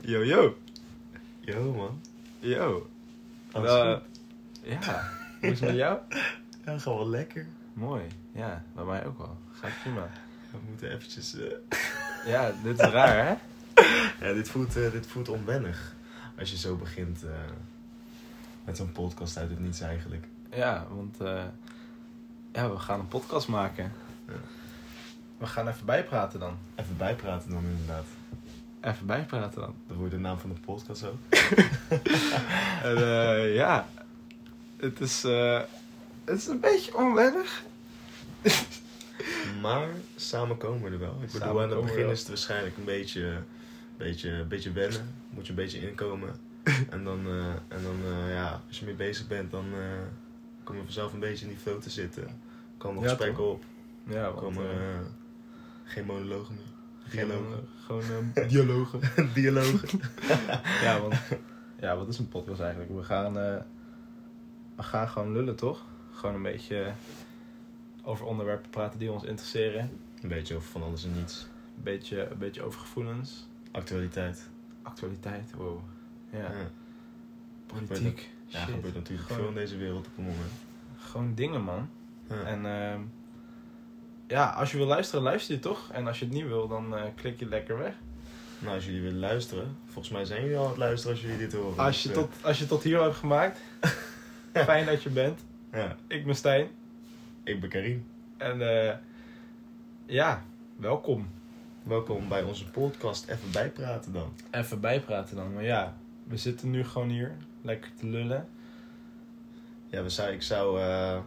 Yo, yo. Yo man. Yo. Alles Eh, goed? ja, hoe is het met jou? Ja, gewoon wel lekker. Mooi. Ja, bij mij ook wel. Gaat prima. We moeten eventjes... eh, Ja, dit is raar, hè? Ja, dit voelt, eh, dit voelt onwennig. Als je zo begint eh, met zo'n podcast uit het niets eigenlijk. Ja, want eh, ja, we gaan een podcast maken. Ja. We gaan even bijpraten dan. Even bijpraten dan inderdaad. Even bijpraten dan. Dat wordt de naam van de podcast ook. En eh, ja, het is, eh, het is een beetje onwennig. Maar samen komen we er wel. Ik bedoel, Samen aan het begin is het waarschijnlijk een beetje, beetje, beetje wennen. Moet je een beetje inkomen. en dan, eh, en dan ja, als je mee bezig bent, dan kom je vanzelf een beetje in die flow te zitten. Komen Ja, gesprekken op. Ja, want, Komen geen monologen meer. geen, Dialogen. eh, gewoon eh, dialogen. Dialogen. ja, want ja, wat is een podcast eigenlijk? We gaan, eh, we gaan gewoon lullen, toch? Gewoon een beetje over onderwerpen praten die ons interesseren. Een beetje over van alles en niets. Een beetje, een beetje over gevoelens. Actualiteit. Actualiteit, wow. Ja, Ja, politiek. ja shit. gebeurt natuurlijk Gewoon- veel in deze wereld op het moment. Gewoon dingen, man. Ja. En ehm, ja, als je wil luisteren, luister je toch? En als je het niet wil, dan eh, klik je lekker weg. Nou, als jullie willen luisteren, volgens mij zijn jullie al aan het luisteren als jullie dit horen. Als je, Dus, eh, tot, als je tot hier hebt gemaakt, fijn dat je bent. Ja, Ik ben Stijn. ik ben Karim. En eh, ja, welkom. Welkom bij onze podcast Even Bijpraten dan. Even bijpraten dan. Maar ja, we zitten nu gewoon hier, lekker te lullen. Ja, we zou, ik zou... eh,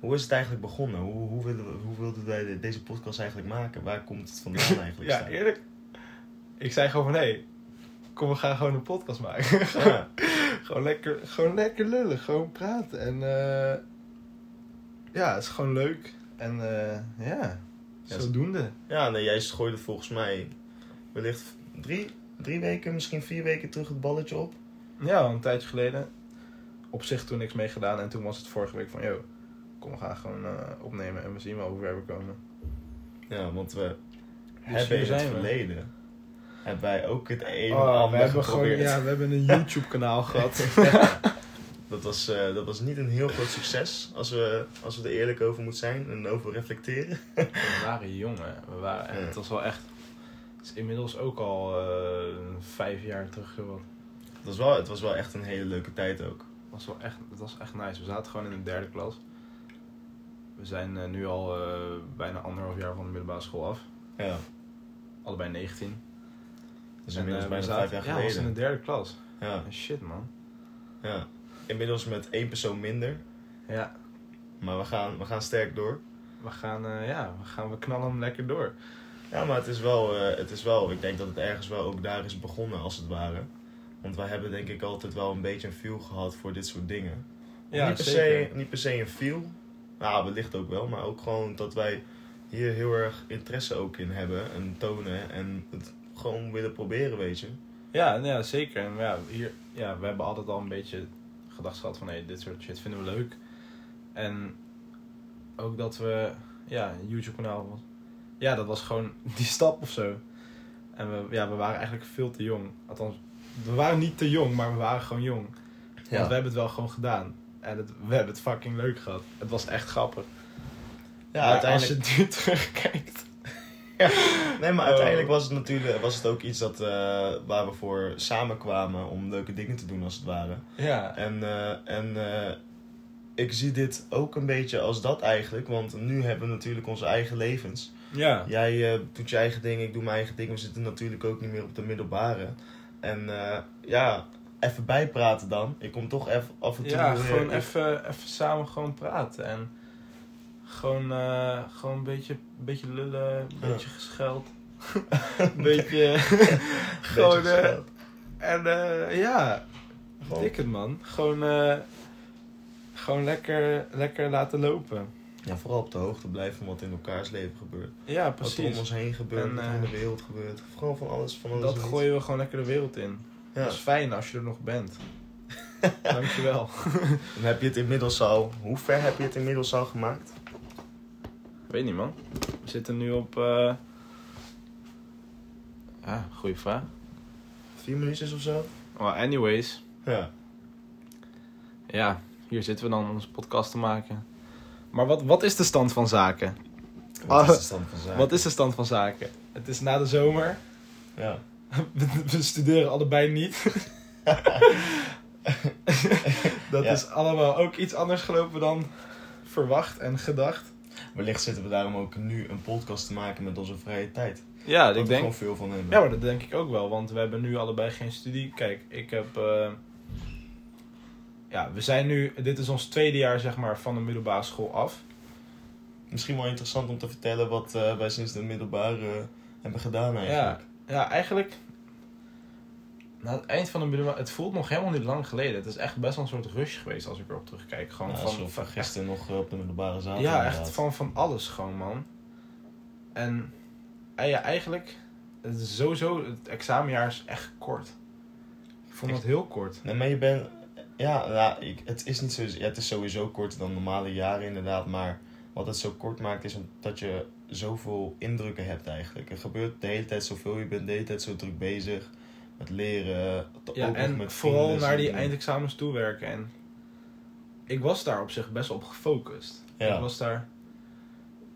hoe is het eigenlijk begonnen? Hoe, hoe, wilden, we- hoe wilden wij de- deze podcast eigenlijk maken? Waar komt het vandaan eigenlijk? Ja, eerlijk. Ik zei gewoon van, hé, hey, kom we gaan gewoon een podcast maken. Ja. gewoon, lekker, gewoon lekker lullen, gewoon praten. En eh, ja, het is gewoon leuk. En eh, ja, Ja, zodoende. Ja, nee, jij gooide volgens mij wellicht drie, drie weken, misschien vier weken terug het balletje op. Ja, een tijdje geleden. Op zich toen niks mee gedaan. En toen was het vorige week van, yo, kom we gaan gewoon eh, opnemen. En we zien wel hoe ver we komen. Ja, want we Dus hebben in het zijn we. verleden hebben wij ook het een en Oh, we ander hebben gewoon, geprobeerd. ja, we hebben een YouTube kanaal gehad. Dat was, eh, dat was niet een heel groot succes, als we, als we er eerlijk over moeten zijn en over reflecteren. We waren jong, hè. We waren, en Ja. Het was wel echt... Het is inmiddels ook al eh, vijf jaar terug geworden. Het was, wel, het was wel echt een hele leuke tijd ook. Het was wel echt, het was echt nice. We zaten gewoon in de derde klas. We zijn eh, nu al eh, bijna anderhalf jaar van de middelbare school af. Ja, Allebei 19. dus En, inmiddels eh, bijna vijf jaar Ja, we was in geleden. de derde klas. Ja, Shit, man. ja. Inmiddels met één persoon minder, Ja, maar we gaan, we gaan sterk door. we gaan, ja, we gaan, we knallen hem lekker door. Ja, maar het is, wel, het is wel, ik denk dat het ergens wel ook daar is begonnen als het ware. Want wij hebben denk ik altijd wel een beetje een feel gehad voor dit soort dingen. Ja, niet, per zeker. se, niet per se een feel, nou wellicht ook wel, maar ook gewoon dat wij hier heel erg interesse ook in hebben en tonen en het gewoon willen proberen, weet je. Ja, nou ja, zeker. En ja, hier, ja, we hebben altijd al een beetje gedacht gehad van... Hey, dit soort shit vinden we leuk. En ook dat we... Ja, een YouTube-kanaal was... Ja, dat was gewoon die stap of zo. En we, ja, we waren eigenlijk veel te jong. Althans, we waren niet te jong, maar we waren gewoon jong. Want we hebben het wel gewoon gedaan. En het, we hebben het fucking leuk gehad. Het was echt grappig. ja maar uiteindelijk, als je nu terugkijkt... nee, maar Oh. uiteindelijk was het natuurlijk was het ook iets dat, eh, waar we voor samenkwamen om leuke dingen te doen als het ware. Ja, En, eh, en eh, ik zie dit ook een beetje als dat eigenlijk, want nu hebben we natuurlijk onze eigen levens. ja. Jij doet je eigen ding, ik doe mijn eigen ding. We zitten natuurlijk ook niet meer op de middelbare. En ja, even bijpraten dan. Ik kom toch even af en toe... Ja, weer- gewoon even, even samen gewoon praten. En gewoon, eh, gewoon een beetje, beetje lullen, een beetje gescheld. een beetje... gewoon, beetje eh, en eh, ja, Gewoon- dik het man. Gewoon, gewoon lekker, lekker laten lopen. Ja, vooral op de hoogte blijven van wat in elkaars leven gebeurt. Ja, Wat er om precies. ons heen gebeurt, En, wat er in de wereld gebeurt. Vooral van alles, van alles. Dat en gooien we gewoon lekker de wereld in. Ja. Dat is fijn als je er nog bent. Dankjewel. En heb je het inmiddels al... Hoe ver heb je het inmiddels al gemaakt? Weet niet man. We zitten nu op... eh Ja, goede vraag. Vier minuutjes of zo? Well, anyways. Ja. Ja, hier zitten we dan onze podcast te maken. Maar wat, wat is de stand van zaken? Wat is de stand van zaken? Wat is de stand van zaken? Het is na de zomer. Ja. We, we studeren allebei niet. dat Ja. is allemaal ook iets anders gelopen dan verwacht en gedacht. Wellicht zitten we daarom ook nu een podcast te maken met onze vrije tijd. Ja, Dat ik denk. gewoon veel van hebben. Ja, maar dat denk ik ook wel, want we hebben nu allebei geen studie. Kijk, ik heb. eh, ja, we zijn nu. Dit is ons tweede jaar, zeg maar, van de middelbare school af. Misschien wel interessant om te vertellen wat eh, wij sinds de middelbare eh, hebben gedaan eigenlijk. Ja, eigenlijk. Na het eind van de middelbare. Het voelt nog helemaal niet lang geleden. Het is echt best wel een soort rush geweest als ik erop terugkijk. Gewoon Ja, van, gisteren nog eh, op de middelbare zaal. Ja, echt van, van alles gewoon, man. En ja, eigenlijk, het is sowieso, het examenjaar is echt kort. Ik vond het heel kort. Nee, maar je bent... Ja, ja ik, het, is niet zo, ja, het is sowieso korter dan normale jaren inderdaad. Maar wat het zo kort maakt is dat je zoveel indrukken hebt eigenlijk. Er gebeurt de hele tijd zoveel. Je bent de hele tijd zo druk bezig met leren. Ja, en met vooral naar die eindexamens toewerken. En ik was daar op zich best wel op gefocust. Ja. Ik was daar,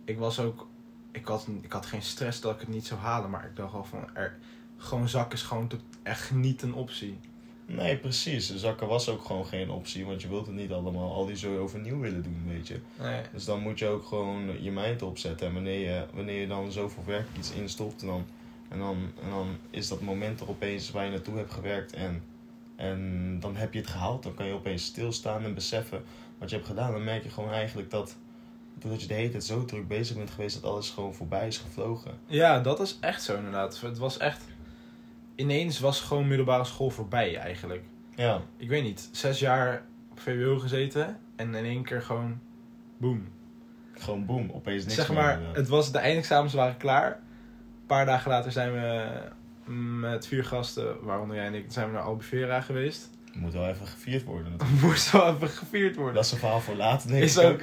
ik was ook, ik had, ik had geen stress dat ik het niet zou halen. Maar ik dacht wel van, er, gewoon zak is gewoon tot- echt niet een optie. Nee, precies. Zakken was ook gewoon geen optie. Want je wilt het niet allemaal al die zooi overnieuw willen doen, weet je. Nee. Dus dan moet je ook gewoon je mind opzetten. En wanneer je, wanneer je dan zoveel werk iets instopt, en dan, en, dan, en dan is dat moment er opeens waar je naartoe hebt gewerkt. En, en dan heb je het gehaald. Dan kan je opeens stilstaan en beseffen wat je hebt gedaan. Dan merk je gewoon eigenlijk dat, doordat je de hele tijd zo druk bezig bent geweest, dat alles gewoon voorbij is gevlogen. Ja, dat is echt zo inderdaad. Het was echt, ineens was gewoon middelbare school voorbij eigenlijk. Ja, Ik weet niet, zes jaar op VWO gezeten en in één keer gewoon, boom. gewoon boem, opeens niks zeg maar, het was, de eindexamens waren klaar. Een paar dagen later zijn we met vier gasten, waaronder jij en ik, zijn we naar Albufeira geweest. moet wel even gevierd worden natuurlijk. Moest wel even gevierd worden. Dat is een verhaal voor later, denk is ook,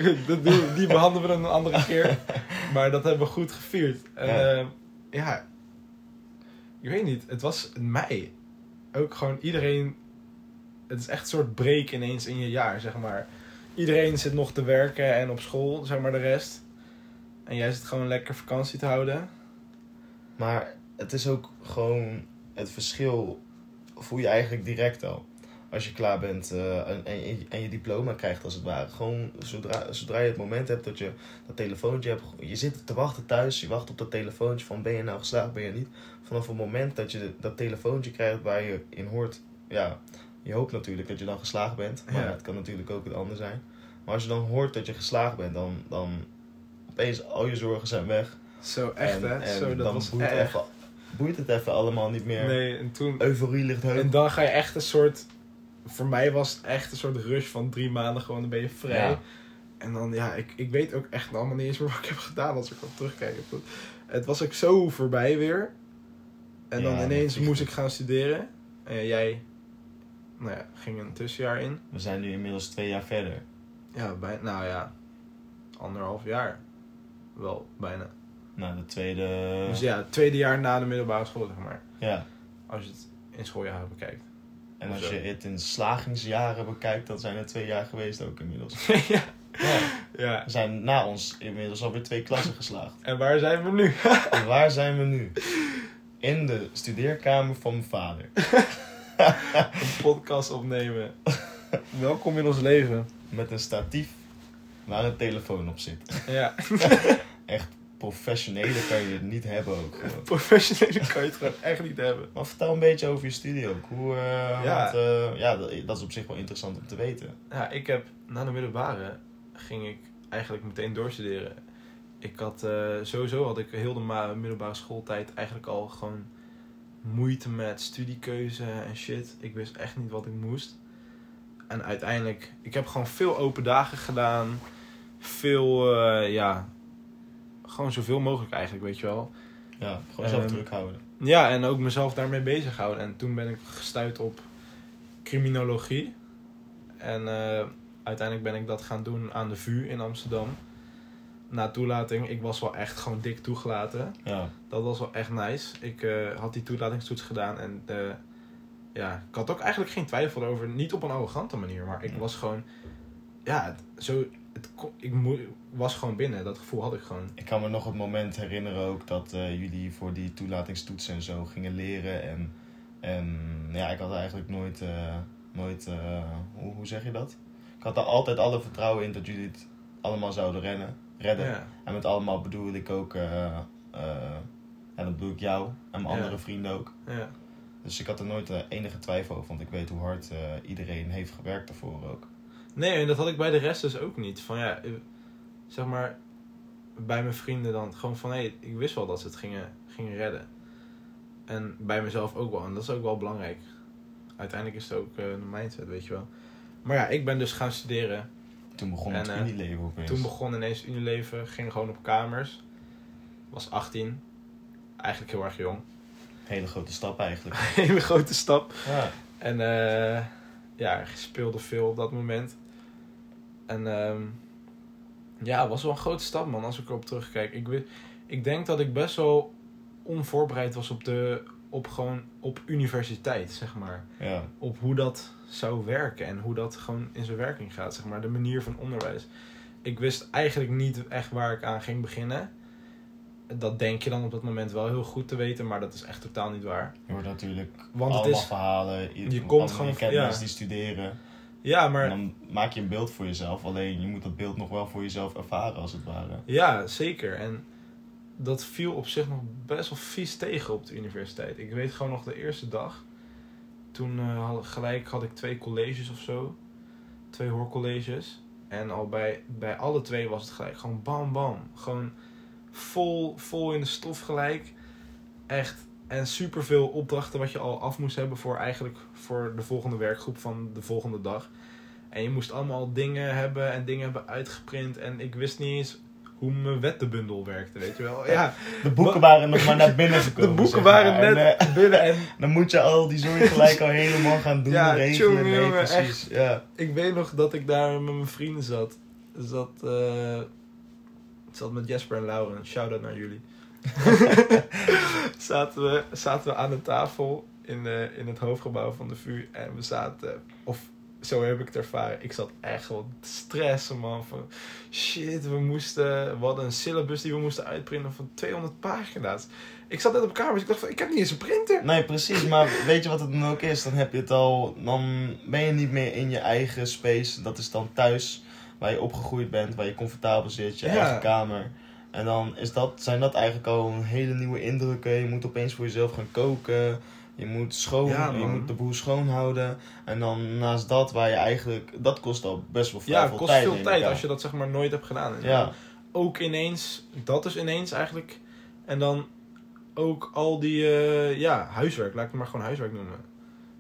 die behandelen we dan een andere keer. Maar dat hebben we goed gevierd. Ja. ja, ik weet niet, het was mei. Ook gewoon iedereen, het is echt een soort break ineens in je jaar, zeg maar. Iedereen zit nog te werken en op school, zeg maar de rest. En jij zit gewoon lekker vakantie te houden. Maar het is ook gewoon het verschil voel je eigenlijk direct al. Als je klaar bent eh, en, en, je, en je diploma krijgt als het ware. Gewoon zodra, zodra je het moment hebt dat je dat telefoontje hebt. Je zit te wachten thuis. Je wacht op dat telefoontje van ben je nou geslaagd, ben je niet. Vanaf het moment dat je dat telefoontje krijgt waar je in hoort. Ja, je hoopt natuurlijk dat je dan geslaagd bent. Maar Ja. het kan natuurlijk ook het ander zijn. Maar als je dan hoort dat je geslaagd bent, dan, dan opeens al je zorgen zijn weg. Zo echt En- hè, zo dat dan was boeit, het echt. even, boeit het even allemaal niet meer. Nee, en toen... Euforie ligt. En dan ga je echt een soort... Voor mij was het echt een soort rush van drie maanden gewoon, dan ben je vrij. Ja. En dan, ja, ik, ik weet ook echt allemaal niet eens meer wat ik heb gedaan als ik op terugkijk. Het- was ook zo voorbij weer. En dan Ja, ineens moest ik gaan studeren. En jij, nou ja, ging een tussenjaar in. We zijn nu inmiddels twee jaar verder. Ja, bij, nou ja, anderhalf jaar. Wel, bijna. Nou, de tweede... Dus ja, het tweede jaar na de middelbare school, zeg maar. ja. Als je het in schooljaren bekijkt. En als je het in slagingsjaren bekijkt, dan zijn er twee jaar geweest ook inmiddels. ja. Ja. ja. Er zijn na ons inmiddels alweer twee klassen geslaagd. En waar zijn we nu? En waar zijn we nu? In de studeerkamer van mijn vader. een podcast opnemen. Welkom in ons leven. Met een statief waar een telefoon op zit. Ja, Professionele kan je het niet hebben ook. gewoon. professionele kan je het gewoon echt niet hebben. Maar vertel een beetje over je studie ook. Hoe, eh, Ja. want, eh, ja, dat, is op zich wel interessant om te weten. Ja, ik heb na de middelbare ging ik eigenlijk meteen doorstuderen. Ik had eh, sowieso had ik heel de middelbare schooltijd eigenlijk al gewoon moeite met studiekeuze en shit. Ik wist echt niet wat ik moest. En uiteindelijk, ik heb gewoon veel open dagen gedaan. Veel, ja, gewoon zoveel mogelijk eigenlijk, weet je wel. Ja, gewoon zelf Ehm, druk houden. Ja, en ook mezelf daarmee bezig houden. En toen ben ik gestuurd op criminologie. En eh, uiteindelijk ben ik dat gaan doen aan de VU in Amsterdam. na toelating, ik was wel echt gewoon dik toegelaten. Ja. Dat was wel echt nice. Ik eh, had die toelatingstoets gedaan en eh, ja, ik had ook eigenlijk geen twijfel over. Niet op een arrogante manier, maar ik Ja. was gewoon, ja, zo, het, ik was gewoon binnen. Dat gevoel had ik gewoon. Ik kan me nog het moment herinneren ook dat eh, jullie voor die toelatingstoetsen en zo gingen leren. En, en ja, ik had eigenlijk nooit, eh, nooit eh, hoe, hoe zeg je dat? Ik had er altijd alle vertrouwen in dat jullie het allemaal zouden rennen, redden. Ja, En met allemaal bedoel ik ook, eh, ja, dat bedoel ik jou en mijn Ja. andere vrienden ook. ja. Dus ik had er nooit enige twijfel over, want ik weet hoe hard iedereen heeft gewerkt daarvoor ook. Nee, en dat had ik bij de rest dus ook niet. Van ja, eh, zeg maar, bij mijn vrienden dan gewoon van hé, ik wist wel dat ze het gingen, gingen redden. En bij mezelf ook wel. En dat is ook wel belangrijk. Uiteindelijk is het ook eh, een mindset, weet je wel. Maar ja, ik ben dus gaan studeren. Toen begon En, het eh, Unilever opeens. Toen begon ineens Unileven, ging gewoon op kamers. Was 18. Eigenlijk heel erg jong. Hele grote stap eigenlijk. Hele grote stap. Ja. En eh ja, speelde veel op dat moment. En ehm ja, het was wel een grote stap, man, als ik erop terugkijk. Ik, ik denk dat ik best wel onvoorbereid was op, de, op, gewoon op universiteit, zeg maar. ja. Op hoe dat zou werken en hoe dat gewoon in zijn werking gaat, zeg maar. De manier van onderwijs. Ik wist eigenlijk niet echt waar ik aan ging beginnen. Dat denk je dan op dat moment wel heel goed te weten, maar dat is echt totaal niet waar. Je hoort natuurlijk Want het allemaal is- verhalen. je komt gewoon- ja. mensen die studeren. Ja, En maar dan maak je een beeld voor jezelf. Alleen je moet dat beeld nog wel voor jezelf ervaren als het ware. Ja, zeker. En dat viel op zich nog best wel vies tegen op de universiteit. Ik weet gewoon nog de eerste dag. Toen eh, had, gelijk had ik twee colleges of zo. Twee hoorcolleges. En al bij, bij alle twee was het gelijk gewoon bam bam. Gewoon vol, vol in de stof gelijk. Echt. En superveel opdrachten wat je al af moest hebben voor eigenlijk voor de volgende werkgroep van de volgende dag. En je moest allemaal dingen hebben en dingen hebben uitgeprint. En ik wist niet eens hoe mijn wettenbundel werkte, weet je wel. Ja, De boeken waren nog maar naar binnen de gekomen. boeken zeg waren maar. En, net eh, binnen. En dan moet je al die zooi gelijk al helemaal gaan doen. Ja, regelen. tjonge, nee, precies. Ja. ik weet nog dat ik daar met mijn vrienden zat. Zat, eh, ik zat met Jesper en Lauren. Shout-out naar jullie. zaten, we, zaten we aan de tafel in, eh, in het hoofdgebouw van de VU. En we zaten, of zo heb ik het ervaren. Ik zat echt wel te stressen, man. Van shit, we moesten, we hadden een syllabus die we moesten uitprinten van 200 pagina's. Ik zat net op kamers. Ik dacht van, ik heb niet eens een printer. Nee, precies. Maar weet je wat het dan ook is? Dan heb je het al. Dan ben je niet meer in je eigen space. Dat is dan thuis, waar je opgegroeid bent, waar je comfortabel zit, je Ja. eigen kamer. En dan is dat, zijn dat eigenlijk al een hele nieuwe indrukken. Je moet opeens voor jezelf gaan koken. Je moet schoon, Ja, je moet de boel schoonhouden. En dan naast dat, waar je eigenlijk. Dat kost al best wel Ja, veel kost tijd. veel neem ik tijd als je dat zeg maar nooit hebt gedaan. En Ja, ook ineens, dat is ineens eigenlijk. En dan ook al die, eh, ja, huiswerk, laat ik het maar gewoon huiswerk noemen.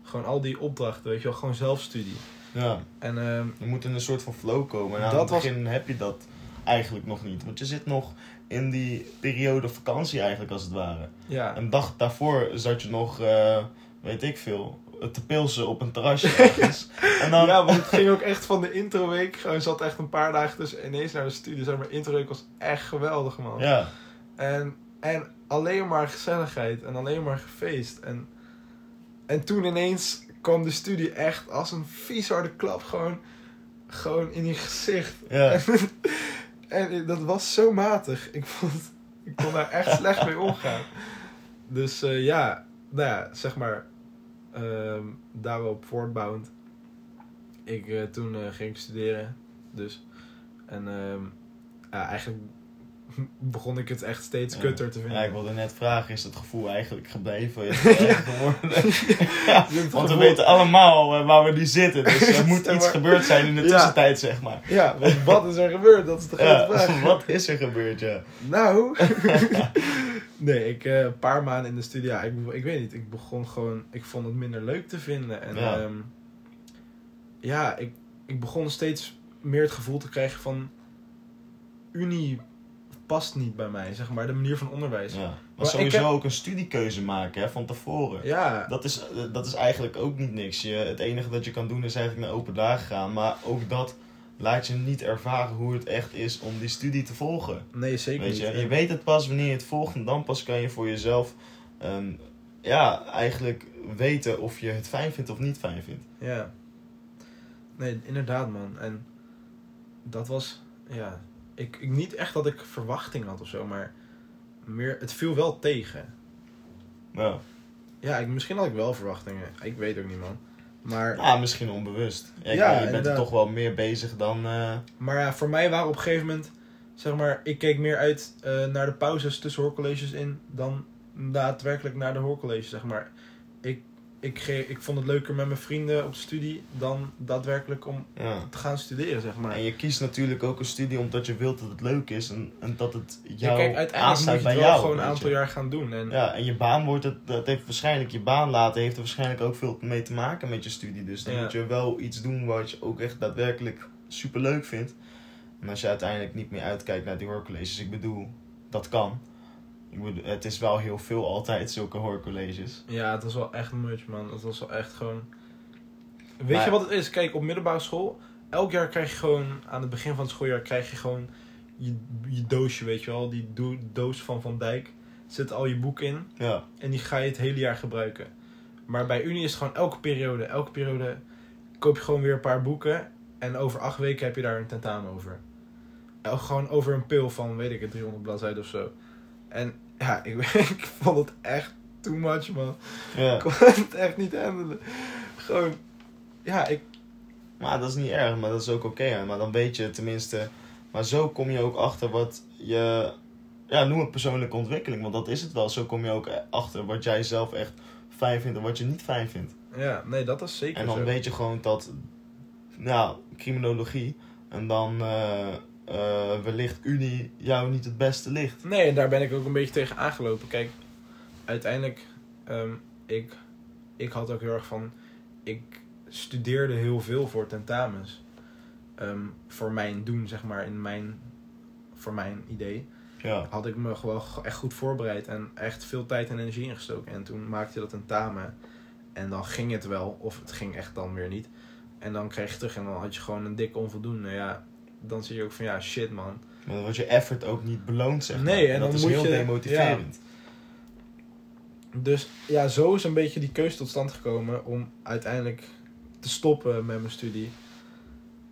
Gewoon al die opdrachten, weet je wel, gewoon zelfstudie. Ja. En ehm, Je moet in een soort van flow komen. En aan Dat het was- begin heb je dat eigenlijk nog niet. Want je zit nog in die periode vakantie eigenlijk als het ware. ja, Een dag daarvoor zat je nog, eh, weet ik veel, te pilsen op een terrasje ergens. En dan, ja, want het ging ook echt van de introweek. Gewoon zat echt een paar dagen tussen ineens naar de studie. Zeg maar, introweek was echt geweldig, man. ja, En, en alleen maar gezelligheid en alleen maar gefeest. En, en toen ineens kwam de studie echt als een vies harde klap gewoon, gewoon in je gezicht. ja. En dat was zo matig. Ik, vond, ik kon daar echt slecht mee omgaan. Dus eh, ja, nou ja, zeg maar, ehm, daarop voortbouwend. Ik, eh, toen eh, ging ik studeren, dus. En ja, eigenlijk begon ik het echt steeds Ja. kutter te vinden. Ja, ik wilde net vragen, is dat gevoel eigenlijk gebleven? Ja, want we weten allemaal eh, waar we nu zitten. Dus er moet iets gebeurd zijn in de tussentijd, zeg maar. Ja, want wat is er gebeurd? Dat is de grote vraag. wat is er gebeurd, ja. Nou, nee, ik eh, een paar maanden in de studie, ja, ik, ik weet niet, ik begon gewoon, ik vond het minder leuk te vinden. En Ja. ja, ja ik, ik begon steeds meer het gevoel te krijgen van, Unie past niet bij mij, zeg maar, de manier van onderwijs. ja. Maar sowieso heb- ook een studiekeuze maken, hè, van tevoren. Ja, Dat is, dat is eigenlijk ook niet niks. Je, het enige dat je kan doen is eigenlijk naar open dagen gaan. Maar ook dat laat je niet ervaren hoe het echt is om die studie te volgen. Nee, zeker Weet je, niet. je weet het pas wanneer je het volgt en dan pas kan je voor jezelf ehm, ja, eigenlijk weten of je het fijn vindt of niet fijn vindt. Ja. Nee, inderdaad, man. En dat was, ja, ik, ik niet echt dat ik verwachting had of zo, maar meer, het viel wel tegen. Ja. Ja, ik, misschien had ik wel verwachtingen. Ik weet ook niet, man. Maar, ja, misschien onbewust. Ja, Ja, je bent er toch wel meer bezig dan... eh, maar ja, voor mij waren op een gegeven moment, zeg maar, ik keek meer uit eh, naar de pauzes tussen hoorcolleges in dan daadwerkelijk naar de hoorcolleges, zeg maar. Ik, ge- ik vond het leuker met mijn vrienden op studie dan daadwerkelijk om ja. te gaan studeren, zeg maar. En je kiest natuurlijk ook een studie omdat je wilt dat het leuk is en, en dat het Ja, jou kijk, uiteindelijk moet je bij het wel jou. gewoon een aantal je. jaar gaan doen. En Ja, en je baan wordt het, dat heeft waarschijnlijk, je baan laten heeft er waarschijnlijk ook veel mee te maken met je studie. Dus dan Ja. moet je wel iets doen wat je ook echt daadwerkelijk super leuk vindt. En als je uiteindelijk niet meer uitkijkt naar die hoorcolleges, ik bedoel, dat kan. Ik het is wel heel veel altijd zulke hoorcolleges. ja, het was wel echt much, man. Het was wel echt gewoon... Weet Maar- je wat het is? Kijk, op middelbare school, elk jaar krijg je gewoon, aan het begin van het schooljaar, krijg je gewoon je, je doosje, weet je wel. Die do- doos van Van Dijk. Zit al je boek in Ja, en die ga je het hele jaar gebruiken. Maar bij Unie is het gewoon elke periode. Elke periode koop je gewoon weer een paar boeken. En over acht weken heb je daar een tentamen over. Gewoon over een pil van, weet ik het, 300 bladzijden of zo. En ja, ik, ik vond het echt too much, man. ja. Ik kon het echt niet handelen. Gewoon, ja, ik... Maar dat is niet erg, maar dat is ook oké. maar dan weet je tenminste. Maar zo kom je ook achter wat je. Ja, noem het persoonlijke ontwikkeling, want dat is het wel. Zo kom je ook achter wat jij zelf echt fijn vindt en wat je niet fijn vindt. Ja, nee, dat is zeker En dan zo. weet je gewoon dat. Ja, criminologie. En dan eh, wellicht Unie jou niet het beste ligt. Nee, en daar ben ik ook een beetje tegen aangelopen. Kijk, uiteindelijk, ehm, ik, ik had ook heel erg van, ik studeerde heel veel voor tentamens. Ehm, voor mijn doen, zeg maar, in mijn, voor mijn idee. Ja, Had ik me gewoon echt goed voorbereid en echt veel tijd en energie ingestoken. En toen maakte je dat tentamen. En dan ging het wel, of het ging echt dan weer niet. En dan kreeg je terug en dan had je gewoon een dikke onvoldoende. Ja, dan zie je ook van, ja, shit man. maar dan wordt je effort ook niet beloond, zeg maar. Nee, en dat dan is moet heel je- demotiverend. Dus ja, zo is een beetje die keuze tot stand gekomen om uiteindelijk te stoppen met mijn studie.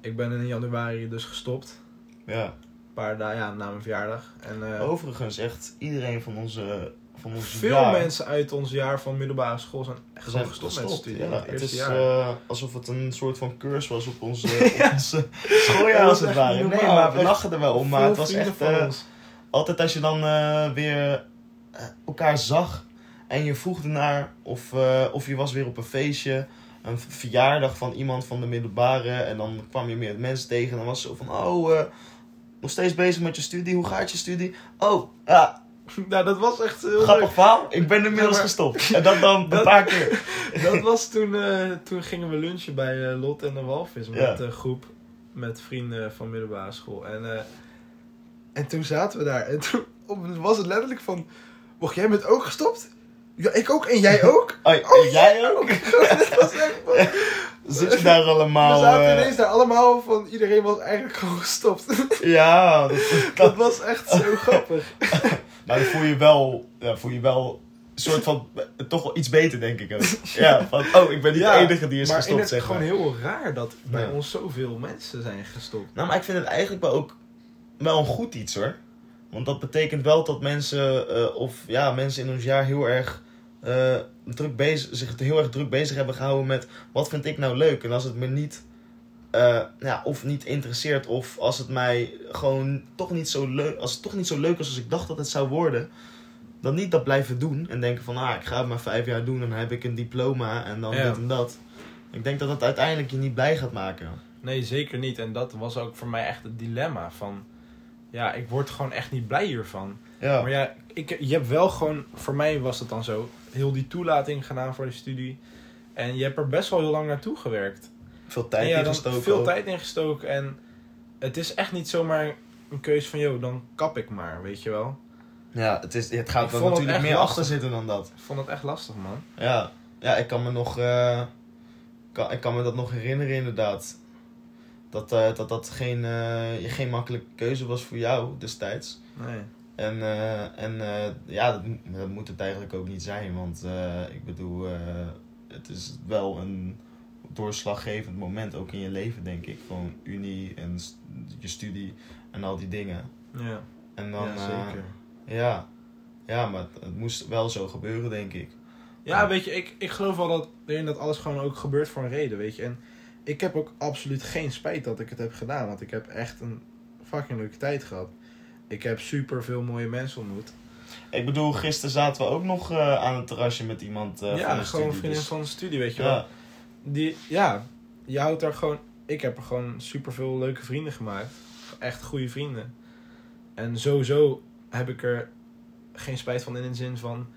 Ik ben in januari dus gestopt. Ja. Een paar dagen ja, na mijn verjaardag. En eh, Overigens, echt iedereen van onze, van veel jaar- mensen uit ons jaar van middelbare school zijn echt zijn gestopt, met. Ja, het is eh, alsof het een soort van curse was op onze, schooljaar als het ware. Nee, maar we lachen er wel om. Maar het was echt ons. altijd als je dan eh, weer elkaar zag en je vroeg ernaar of, of je was weer op een feestje. Een verjaardag van iemand van de middelbare. En dan kwam je meer mensen tegen. En dan was het zo van, oh, nog steeds bezig met je studie. Hoe gaat je studie? Oh, ja, Nou, dat was echt heel grappig leuk. verhaal. Ik ben inmiddels maar- gestopt. En dat dan een Dat- paar keer. Dat was toen, eh, toen gingen we lunchen bij eh, Lot en de Walvis met Ja. de groep met vrienden van middelbare school. En, eh, en toen zaten we daar en toen was het letterlijk van, wacht jij bent ook gestopt? Ja, ik ook en jij ook? Oh, Oh, jij ook? dat was echt van, Zit je daar we allemaal... zaten eh, ineens daar allemaal van, iedereen was eigenlijk gewoon gestopt. Ja, dat, dat dat, was echt zo grappig. Maar dan voel je wel, ja, voel je wel een soort van, toch wel iets beter denk ik ook. Ja, van, oh, ik ben niet Ja, de enige die is maar gestopt, het zeg gewoon maar. heel raar dat bij Ja. ons zoveel mensen zijn gestopt. Nou, maar ik vind het eigenlijk wel ook wel een goed iets hoor. Want dat betekent wel dat mensen, eh, of ja, mensen in ons jaar heel erg eh, druk bezig, zich heel erg druk bezig hebben gehouden met wat vind ik nou leuk. En als het me niet, eh, ja, of niet interesseert, of als het mij gewoon toch niet zo leuk, als het toch niet zo leuk is als ik dacht dat het zou worden, dan niet dat blijven doen en denken van, ah, ik ga het maar vijf jaar doen en dan heb ik een diploma en dan Ja. dit en dat. Ik denk dat het uiteindelijk je niet blij gaat maken. Nee, zeker niet. En dat was ook voor mij echt het dilemma van... Ja, ik word gewoon echt niet blij hiervan. Ja, Maar ja, ik, je hebt wel gewoon... Voor mij was het dan zo. Heel die toelating gedaan voor de studie. En je hebt er best wel heel lang naartoe gewerkt. Veel tijd ja, ingestoken. veel ook. tijd ingestoken. En het is echt niet zomaar een keuze van... Joh, dan kap ik maar, weet je wel. Ja, het, is, het gaat het natuurlijk meer lastig. achter zitten dan dat. Ik vond het echt lastig, man. Ja, ja ik kan me nog... eh, kan, ik kan me dat nog herinneren inderdaad. dat eh, dat, dat geen, eh, geen makkelijke keuze was voor jou destijds. Nee. En, en ja, dat, dat moet het eigenlijk ook niet zijn. Want ik bedoel, het is wel een doorslaggevend moment ook in je leven, denk ik. Gewoon unie en st- je studie en al die dingen. Ja, En dan, ja eh, zeker. ja, ja, maar het, het moest wel zo gebeuren, denk ik. Ja, weet je, ik, ik geloof wel dat, erin dat alles gewoon ook gebeurt voor een reden, weet je. En ik heb ook absoluut geen spijt dat ik het heb gedaan, want ik heb echt een fucking leuke tijd gehad. Ik heb super veel mooie mensen ontmoet. Ik bedoel, gisteren zaten we ook nog eh, aan het terrasje met iemand eh, ja, van de gewoon studie. vrienden dus- van de studie, weet je wel. ja, Die, ja, je houdt daar gewoon... Ik heb er gewoon super veel leuke vrienden gemaakt. Echt goede vrienden. En sowieso heb ik er geen spijt van in de zin van...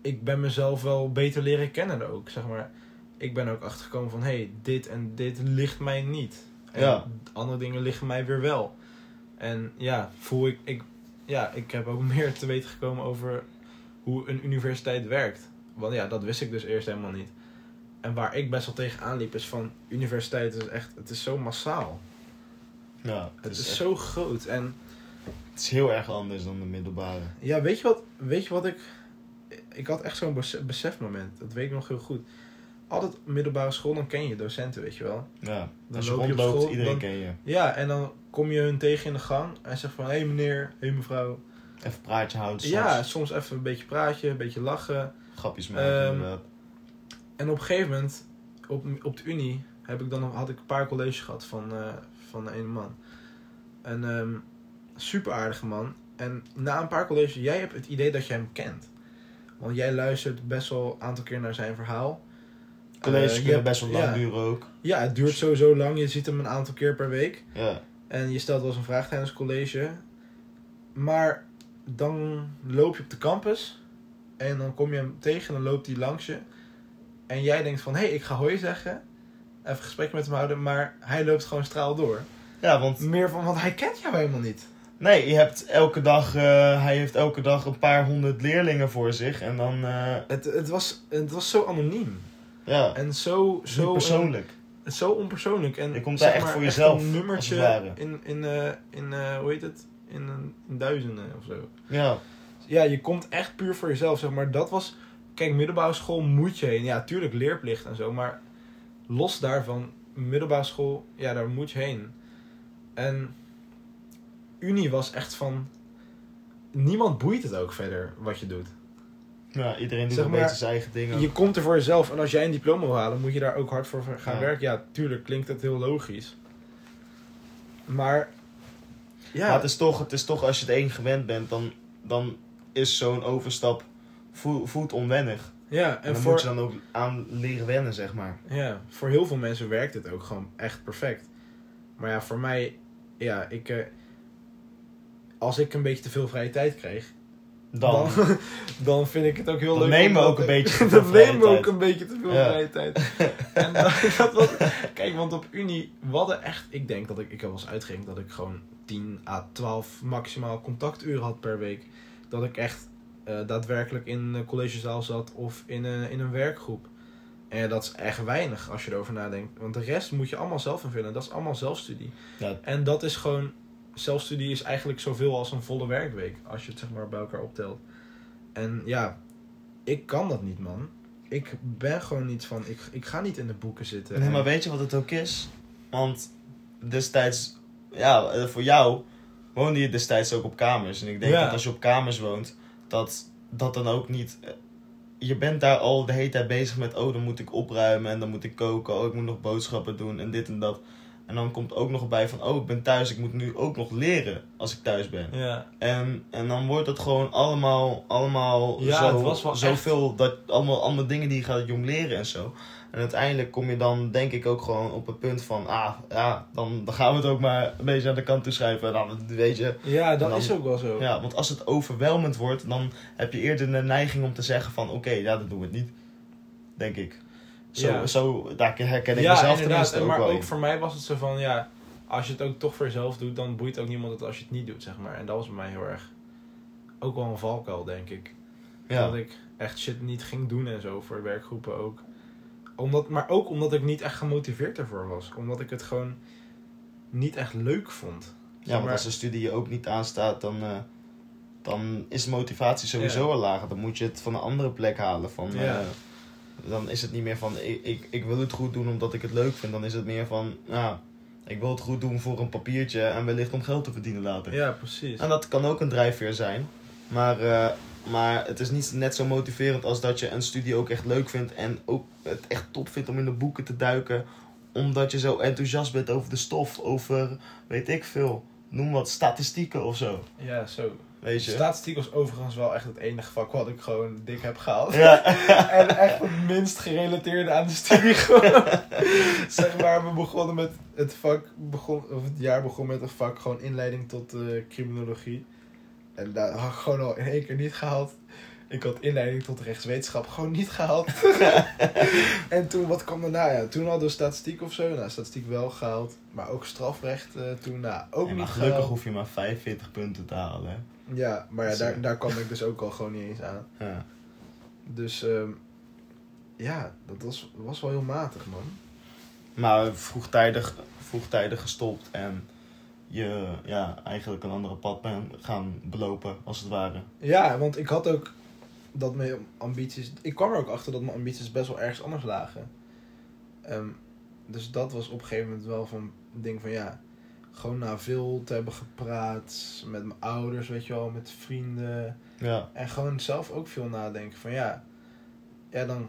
Ik ben mezelf wel beter leren kennen ook, zeg maar. Ik ben ook achtergekomen van... Hé, hey, dit en dit ligt mij niet. En Ja. andere dingen liggen mij weer wel. En ja, voel ik, ik... Ja, ik heb ook meer te weten gekomen over hoe een universiteit werkt. Want ja, dat wist ik dus eerst helemaal niet. En waar ik best wel tegenaan liep is van universiteit is echt, het is zo massaal. ja, Het, is, echt- zo groot. En het is heel erg anders dan de middelbare. ja, weet je wat, weet je wat ik, ik had echt zo'n bes- besefmoment. Dat weet ik nog heel goed. Altijd middelbare school, dan ken je docenten, weet je wel. Ja, Dan als je loop je op rondloopt, school, iedereen dan- ken je. Ja, en dan kom je hun tegen in de gang en zegt van, hé hey meneer, hé hey mevrouw. Even praatje houden, soms Ja, soms even een beetje praatje, een beetje lachen. grapjes maken Ehm, inderdaad. En op een gegeven moment, op, op de Unie, heb ik dan, had ik een paar colleges gehad van, eh, van een man. Een ehm, super aardige man. En na een paar colleges, jij hebt het idee dat je hem kent. Want jij luistert best wel een aantal keer naar zijn verhaal. Colleges je kunnen best wel lang ja. duren ook. Ja, het duurt sowieso lang. Je ziet hem een aantal keer per week. Ja, En je stelt wel eens een vraag tijdens het college. Maar dan loop je op de campus. En dan kom je hem tegen en dan loopt hij langs je. En jij denkt van, hé, hey, ik ga hoi zeggen. Even gesprek met hem houden. Maar hij loopt gewoon straal door. ja want Meer van, want hij kent jou helemaal niet. nee, je hebt elke dag, eh, hij heeft elke dag een paar honderd leerlingen voor zich. En dan, eh, Het, het, was, het was zo anoniem. ja, En zo, zo zo, persoonlijk. eh, zo onpersoonlijk. En Je komt daar echt maar, voor jezelf, een nummertje in, in, eh, in eh, hoe heet het? In, in duizenden of zo. ja, Ja, je komt echt puur voor jezelf, zeg maar. Dat was... Kijk, middelbare school moet je heen. Ja, tuurlijk leerplicht en zo. Maar los daarvan, middelbare school, ja, daar moet je heen. En Unie was echt van... Niemand boeit het ook verder wat je doet. ja, iedereen doet Zeg een maar, beetje zijn eigen dingen. Je komt er voor jezelf. En als jij een diploma wil halen, moet je daar ook hard voor gaan Ja. werken. Ja, tuurlijk klinkt het heel logisch. Maar... Ja, Maar het is, toch, het is toch, als je het één gewend bent, dan, dan is zo'n overstap voel- voelt onwennig. ja En en dan voor... moet je dan ook aan leren wennen, zeg maar. Ja, voor heel veel mensen werkt het ook gewoon echt perfect. Maar ja, voor mij, ja, ik. eh, als ik een beetje te veel vrije tijd krijg, Dan, dan, dan vind ik het ook heel Dan leuk. nemen we om ook dat- een beetje Dan vrije nemen we tijd. ook een beetje te veel Ja. vrije tijd. en dat, dat was, kijk, want op Unie, we hadden echt, ik denk dat ik, ik heb wel eens uitgerekend dat ik gewoon 10 à 12 maximaal contacturen had per week. Dat ik echt daadwerkelijk in een collegezaal zat of in een, in een werkgroep. En dat is echt weinig als je erover nadenkt. Want de rest moet je allemaal zelf invullen. Dat is allemaal zelfstudie. Ja. En dat is gewoon... Zelfstudie is eigenlijk zoveel als een volle werkweek. Als je het zeg maar bij elkaar optelt. En ja, ik kan dat niet, man. Ik ben gewoon niet van... Ik, ik ga niet in de boeken zitten. Nee, En- maar weet je wat het ook is? Want destijds, ja, eh, voor jou woonde je destijds ook op kamers. En ik denk Ja. dat als je op kamers woont, dat dat dan ook niet. eh, Je bent daar al de hele tijd bezig met, oh, dan moet ik opruimen en dan moet ik koken, oh, ik moet nog boodschappen doen en dit en dat. En dan komt ook nog bij van, oh, ik ben thuis, ik moet nu ook nog leren als ik thuis ben. Ja, En, en dan wordt het gewoon allemaal, allemaal Ja, zo, het was wel zoveel, dat, allemaal andere dingen die je gaat jong leren en zo. En uiteindelijk kom je dan denk ik ook gewoon op het punt van, ah, ja, dan, dan gaan we het ook maar een beetje aan de kant toe schuiven. En dan, weet je, ja dat dan- is ook wel zo. ja, want als het overweldigend wordt, dan heb je eerder de neiging om te zeggen van, oké, ja, dat doen we het niet. Denk ik. Zo, Ja. zo daar herken ik ja, mezelf inderdaad. ook maar wel ook in. voor mij was het zo van... Ja, als je het ook toch voor jezelf doet... Dan boeit ook niemand het als je het niet doet, zeg maar. En dat was bij mij heel erg... Ook wel een valkuil, denk ik. Ja. Dat ik echt shit niet ging doen en zo voor werkgroepen ook. Omdat, maar ook omdat ik niet echt gemotiveerd ervoor was. Omdat ik het gewoon... niet echt leuk vond. Ja, want maar- als de studie je ook niet aanstaat, dan, eh, dan is de motivatie sowieso al lager. Dan moet je het van een andere plek halen. Van, eh, dan is het niet meer van, ik, ik, ik wil het goed doen omdat ik het leuk vind. Dan is het meer van, ja, ik wil het goed doen voor een papiertje en wellicht om geld te verdienen later. Ja, precies. En dat kan ook een drijfveer zijn. Maar, eh, maar het is niet net zo motiverend als dat je een studie ook echt leuk vindt. En ook het echt top vindt om in de boeken te duiken. Omdat je zo enthousiast bent over de stof. Over, weet ik veel, noem wat, statistieken of zo. Ja, zo. Weet je? Statistiek was overigens wel echt het enige vak wat ik gewoon dik heb gehaald. Ja, En echt het minst gerelateerde aan de studie gewoon. zeg maar, we begonnen met het vak, begon, of het jaar begon met een vak gewoon inleiding tot eh, criminologie. En daar had ik gewoon al in één keer niet gehaald. Ik had inleiding tot rechtswetenschap gewoon niet gehaald. en toen, wat kwam daarna? Ja, toen hadden we statistiek of zo. Nou, statistiek wel gehaald. Maar ook strafrecht eh, toen, nou, ook Ja, maar niet gelukkig gehaald. hoef je maar 45 punten te halen. hè. Ja, maar ja, Zo. daar, daar kwam ik dus ook al gewoon niet eens aan. Ja. Dus ehm, ja, dat was, was wel heel matig, man. Maar vroegtijdig, vroegtijdig gestopt en je ja, eigenlijk een andere pad bent gaan belopen, als het ware. Ja, want ik had ook dat mijn ambities... Ik kwam er ook achter dat mijn ambities best wel ergens anders lagen. Ehm, dus dat was op een gegeven moment wel van een ding van ja... Gewoon na veel te hebben gepraat met mijn ouders, weet je wel, met vrienden. Ja. En gewoon zelf ook veel nadenken van ja... Ja, dan...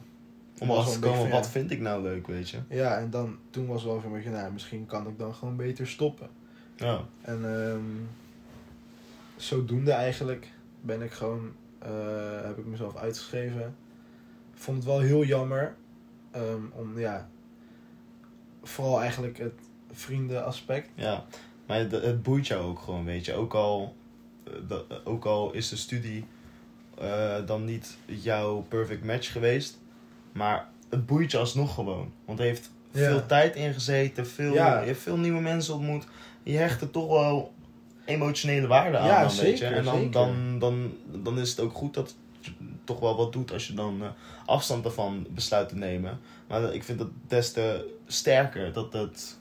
Om was erachter te komen, wat vind ik nou leuk, weet je? ja. en dan, toen was wel van, nou, misschien kan ik dan gewoon beter stoppen. Ja. En ehm, zodoende eigenlijk ben ik gewoon, eh, heb ik mezelf uitgeschreven. Vond het wel heel jammer. ehm, om, ja, vooral eigenlijk het vriendenaspect. Ja, maar het, het boeit jou ook gewoon, weet je. Ook al, eh, ook al is de studie eh, dan niet jouw perfect match geweest. Maar het boeit je alsnog gewoon. Want er heeft Ja. veel tijd ingezeten, veel, Ja. je hebt veel nieuwe mensen ontmoet. Je hecht er toch wel emotionele waarde aan, Ja, dan, weet je. En dan, zeker. dan, dan, dan is het ook goed dat het toch wel wat doet als je dan eh, afstand ervan besluit te nemen. Maar ik vind het des te sterker dat het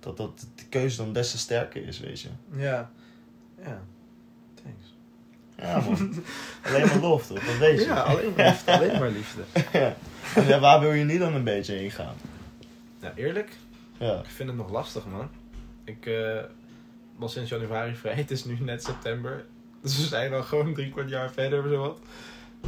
dat, dat de keuze dan des te sterker is, weet je. Ja, ja, thanks. Ja, man. alleen maar lof, toch? Dat weet je. Ja, alleen maar liefde. alleen maar liefde. Ja, waar wil je nu dan een beetje heen gaan? Nou, eerlijk, Ja. ik vind het nog lastig, man. Ik eh, was sinds januari vrij. Het is nu net september. Dus we zijn al gewoon drie kwart jaar verder of zo wat.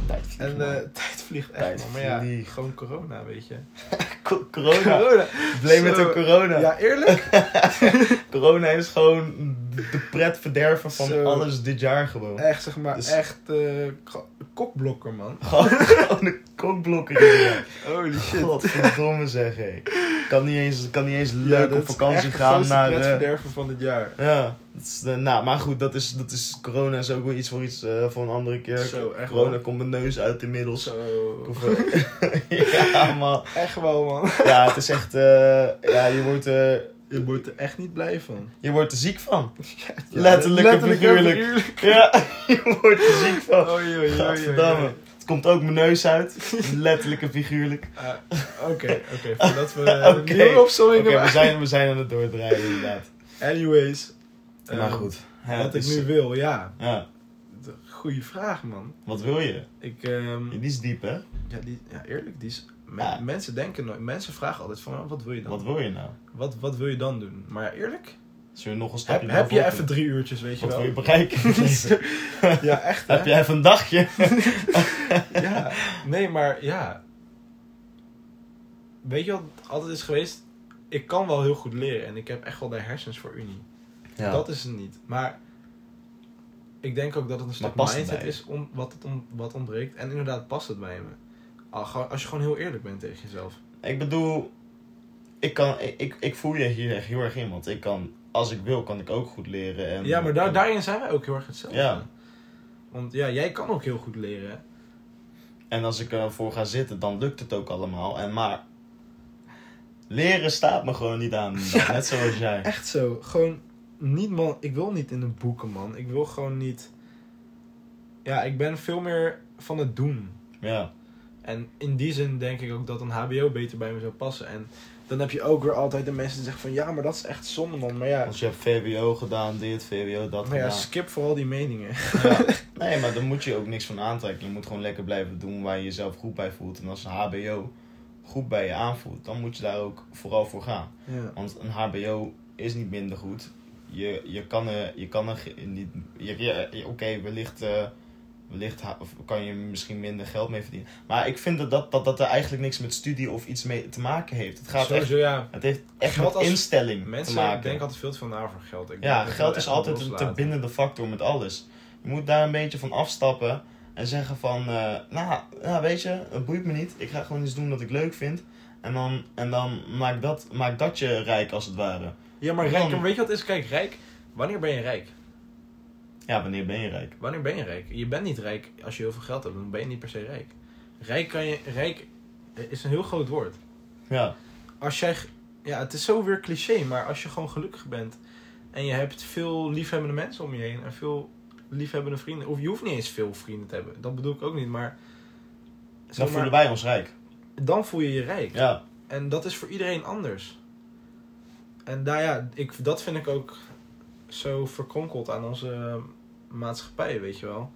Tijd vliegt, En eh, tijd vliegt echt, Tijd. Maar ja, gewoon corona, weet je. Co- corona. Corona. Blame met de corona. Ja, eerlijk? Corona is gewoon de pret verderven van Zo. alles dit jaar gewoon. Echt, zeg maar, Dus- echt eh, ko- kokblokker, man. Gewoon, gewoon een kokblokker. Holy Godverdomme zeg, hé. Kan niet eens, kan niet eens leuk op vakantie de gaan naar... eh, pretverderver van dit jaar. Ja, dat is de, nou, maar goed, dat is, dat is, corona is ook wel iets voor iets eh, voor een andere keer. Zo, echt corona wel. komt mijn neus uit inmiddels. Zo. Eh, ja, man. Echt wel, man. Ja, het is echt, eh, ja, je wordt, eh, Je wordt er echt niet blij van. je wordt er ziek van. Ja, Letterlijk en figuurlijk. Ja, je wordt er ziek van. Oei, oei, oei, oei, Godverdamme. oei. Het komt ook mijn neus uit. Letterlijk en figuurlijk. Oké, oké. Voordat we Oké. een nieuwe Oké, opzomming we, zijn, we zijn aan het doordraaien inderdaad. Anyways. maar ehm, goed. Ja, wat ik is- nu wil, ja. Ja, Goeie vraag, man. wat wil je? Ik, ehm, Die is diep, hè? ja, die, ja, eerlijk, die is... Ja. Mensen denken nooit... Mensen vragen altijd van, wat wil je dan? Wat wil je nou? Wat, wat wil je dan doen? Maar ja, eerlijk... Zullen we nog een Heb, stapje heb je even drie uurtjes, weet je? Wat wel? wil je bereiken? ja, echt, hè? Heb jij even een dagje? Ja, nee, maar ja. Weet je wat het altijd is geweest? Ik kan wel heel goed leren en ik heb echt wel de hersens voor Unie. Ja. Dat is het niet. Maar ik denk ook dat het een stuk mindset bij je? is om, wat, het om, wat ontbreekt. En inderdaad past het bij me. Gewoon- als je gewoon heel eerlijk bent tegen jezelf. Ik bedoel, ik, kan, ik, ik, voel je hier echt heel erg in. Want ik kan, als ik wil, kan ik ook goed leren. En, ja, maar daar, en- daarin zijn wij ook heel erg hetzelfde. Ja. Want ja, jij kan ook heel goed leren. En als ik ervoor ga zitten, dan lukt het ook allemaal. En maar, leren staat me gewoon niet aan. Net zoals jij. Echt zo. Gewoon niet man. Ik wil niet in de boeken man. Ik wil gewoon niet. Ja, ik ben veel meer van het doen. Ja, En in die zin denk ik ook dat een HBO beter bij me zou passen. En dan heb je ook weer altijd de mensen die zeggen van ja, maar dat is echt zonde man. Maar ja, Als je hebt VWO gedaan, dit, VWO, dat maar ja gedaan. skip vooral die meningen. Ja. Nee, maar dan moet je ook niks van aantrekken. Je moet gewoon lekker blijven doen waar je jezelf goed bij voelt. En als een HBO goed bij je aanvoelt, dan moet je daar ook vooral voor gaan. Ja. Want een HBO is niet minder goed. Je, je kan er, je kan er niet. Je, je- je- Oké, wellicht, eh, wellicht kan je misschien minder geld mee verdienen. Maar ik vind dat dat, dat dat er eigenlijk niks met studie of iets mee te maken heeft. Het, gaat echt, Sowieso ja. het heeft echt Geld met als- instelling Mensen te maken. denken altijd veel te veel na over geld. Ik Ja, denk dat geld is echt altijd een loslaten. verbindende factor met alles. Je moet daar een beetje van afstappen en zeggen van, eh, nou, nou, weet je, het boeit me niet. Ik ga gewoon iets doen wat ik leuk vind. En dan, en dan maakt, dat, maakt dat je rijk als het ware. Ja, maar rijk, weet je wat is? Kijk, rijk. Wanneer ben je rijk? Ja, wanneer ben je rijk? Wanneer ben je rijk? Je bent niet rijk als je heel veel geld hebt, dan ben je niet per se rijk. Rijk, kan je, rijk is een heel groot woord. Ja, Als jij, ja, het is zo weer cliché, maar als je gewoon gelukkig bent en je hebt veel liefhebbende mensen om je heen en veel liefhebbende vrienden, of je hoeft niet eens veel vrienden te hebben, dat bedoel ik ook niet, maar, dan maar, voelen wij ons rijk. dan voel je je rijk. Ja, En dat is voor iedereen anders. En daar, ja, ik, dat vind ik ook zo verkronkeld aan onze maatschappij, weet je wel.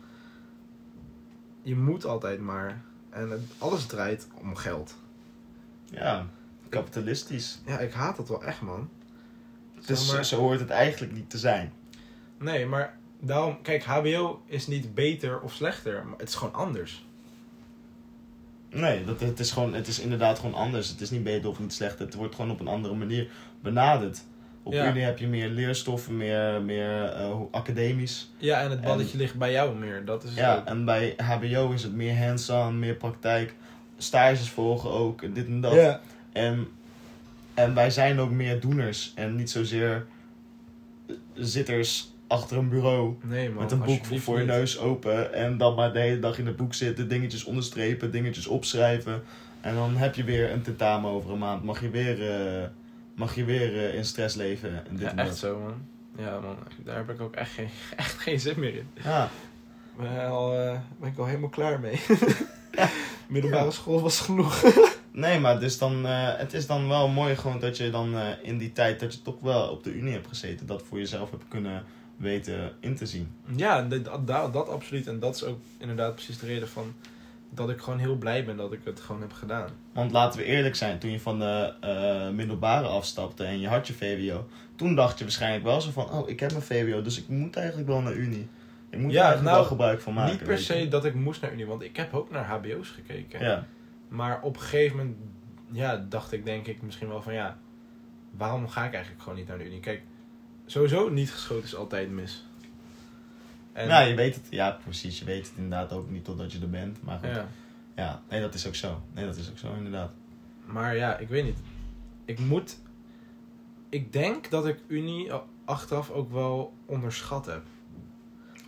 Je moet altijd maar. En het, alles draait om geld. ja, kapitalistisch. Ja, ik haat dat wel echt, man. Dus maar- zo hoort het eigenlijk niet te zijn. Nee, maar daarom, kijk, HBO is niet beter of slechter, maar het is gewoon anders. Nee, dat, het, is gewoon, het is inderdaad gewoon anders. Het is niet beter of niet slecht. Het wordt gewoon op een andere manier benaderd. Op Ja. Unie heb je meer leerstoffen, meer, meer eh, academisch. Ja, en het balletje ligt bij jou meer. Dat is Ja, ook. en bij HBO is het meer hands-on, meer praktijk. Stages volgen ook, en dit en dat. Ja. En, en wij zijn ook meer doeners. En niet zozeer zitters achter een bureau. Nee, man. met een boek voor, je niet. neus open. En dan maar de hele dag in het boek zitten. Dingetjes onderstrepen, dingetjes opschrijven. En dan heb je weer een tentamen over een maand. Mag je weer, eh, mag je weer eh, in stress leven. En dit Ja, en echt dat. zo, man. Ja, man. Daar heb ik ook echt geen, echt geen zin meer in. Ja, ben, al, eh, ben ik al helemaal klaar mee. Middelbare school was genoeg. Nee, maar dus dan, eh, het is dan wel mooi gewoon dat je dan in die tijd dat je toch wel op de Unie hebt gezeten, dat voor jezelf hebt kunnen weten in te zien. ja, dat, dat, dat absoluut. En dat is ook inderdaad precies de reden van dat ik gewoon heel blij ben dat ik het gewoon heb gedaan. Want laten we eerlijk zijn, toen je van de eh, middelbare afstapte en je had je VWO, toen dacht je waarschijnlijk wel zo van, oh ik heb mijn VWO, dus ik moet eigenlijk wel naar Unie. Ik moet Ja, er eigenlijk nou, wel gebruik van maken. Niet per se dat ik moest naar Unie, want ik heb ook naar HBO's gekeken. Ja, Maar op een gegeven moment ja, dacht ik denk ik misschien wel van ja, waarom ga ik eigenlijk gewoon niet naar de Unie? Kijk, sowieso niet geschoten is altijd mis. En, nou, je weet het, ja precies, je weet het inderdaad ook niet totdat je er bent. Maar goed, ja. ja. nee dat is ook zo. Nee, dat is ook zo inderdaad. Maar ja, ik weet niet. Ik moet. Ik denk dat ik Unie achteraf ook wel onderschat heb.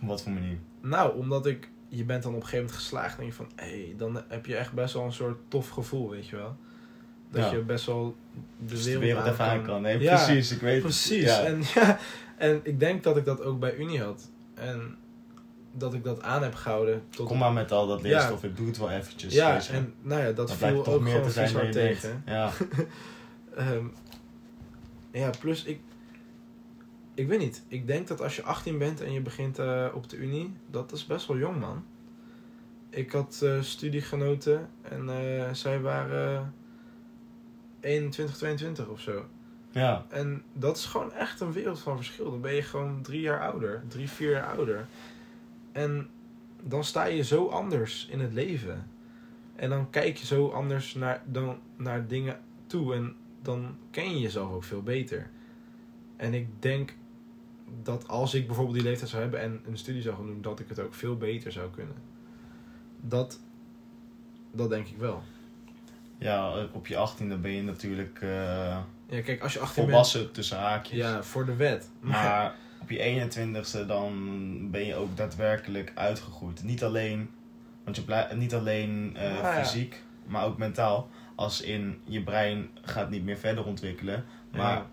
Op wat voor manier? Nou, omdat ik. Je bent dan op een gegeven moment geslaagd en denk je van hé, hey, dan heb je echt best wel een soort tof gevoel, weet je wel. Dat Ja. je best wel de Dus wereld, de even aan kan. Nee, Ja, precies, ik weet het. Precies. Ja. En, ja, en ik denk dat ik dat ook bij Unie had. En dat ik dat aan heb gehouden. Tot Kom maar met al dat leerstof, ik doe het wel eventjes. ja, en nou ja, dat viel toch ook meer gewoon te zijn je tegen. Ja. Ehm, ja, plus ik... Ik weet niet. Ik denk dat als je 18 bent en je begint eh, op de Unie, dat is best wel jong, man. Ik had eh, studiegenoten en eh, zij waren 21, 22 of zo. Ja. En dat is gewoon echt een wereld van verschil. Dan ben je gewoon drie jaar ouder, drie, vier jaar ouder. En dan sta je zo anders in het leven. En dan kijk je zo anders naar, dan, naar dingen toe. En dan ken je jezelf ook veel beter. En ik denk dat als ik bijvoorbeeld die leeftijd zou hebben en een studie zou gaan doen, dat ik het ook veel beter zou kunnen. Dat, dat denk ik wel. ja, op je achttiende ben je natuurlijk eh, Ja, kijk, als je 18 bent. volwassen tussen haakjes. Ja, voor de wet. Maar op je 21ste dan ben je ook daadwerkelijk uitgegroeid. Niet alleen, want je niet alleen eh, Ah, ja. fysiek, maar ook mentaal. Als in je brein gaat niet meer verder ontwikkelen. Maar Ja.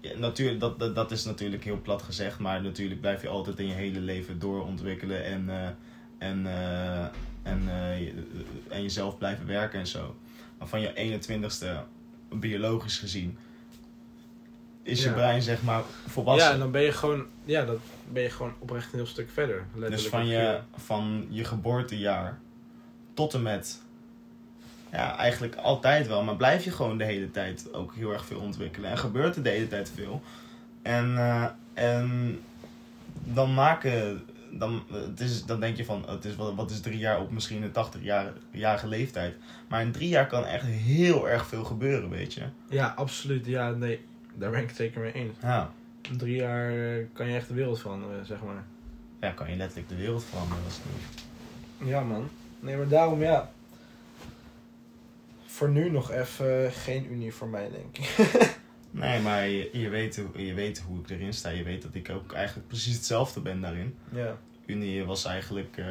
ja, natuurlijk, dat, dat, dat is natuurlijk heel plat gezegd. Maar natuurlijk blijf je altijd in je hele leven doorontwikkelen. En, eh, en, eh, en, en jezelf blijven werken en zo. Maar van je 21ste biologisch gezien, is je Ja. brein zeg maar Ja, volwassen. en dan ben je gewoon, ja, dan ben je gewoon oprecht een heel stuk verder. dus letterlijk van en je, van je geboortejaar tot en met, ja, eigenlijk altijd wel, maar blijf je gewoon de hele tijd ook heel erg veel ontwikkelen. En gebeurt er de hele tijd veel. En, eh, en dan maken, dan, het is, dan denk je van, het is, wat, wat is drie jaar op misschien een 80-jarige leeftijd. Maar in drie jaar kan echt heel erg veel gebeuren, weet je. Ja, absoluut. Ja, nee, daar ben ik het zeker mee eens. Ja. In drie jaar eh, kan je echt de wereld veranderen, zeg maar. Ja, kan je letterlijk de wereld veranderen. Dat is niet. Ja, man. Nee, maar daarom, ja. Voor nu nog even geen unie voor mij, denk ik. Nee, maar je, je, weet, hoe- je weet hoe ik erin sta. Je weet dat ik ook eigenlijk precies hetzelfde ben daarin. Ja. Unie was eigenlijk eh,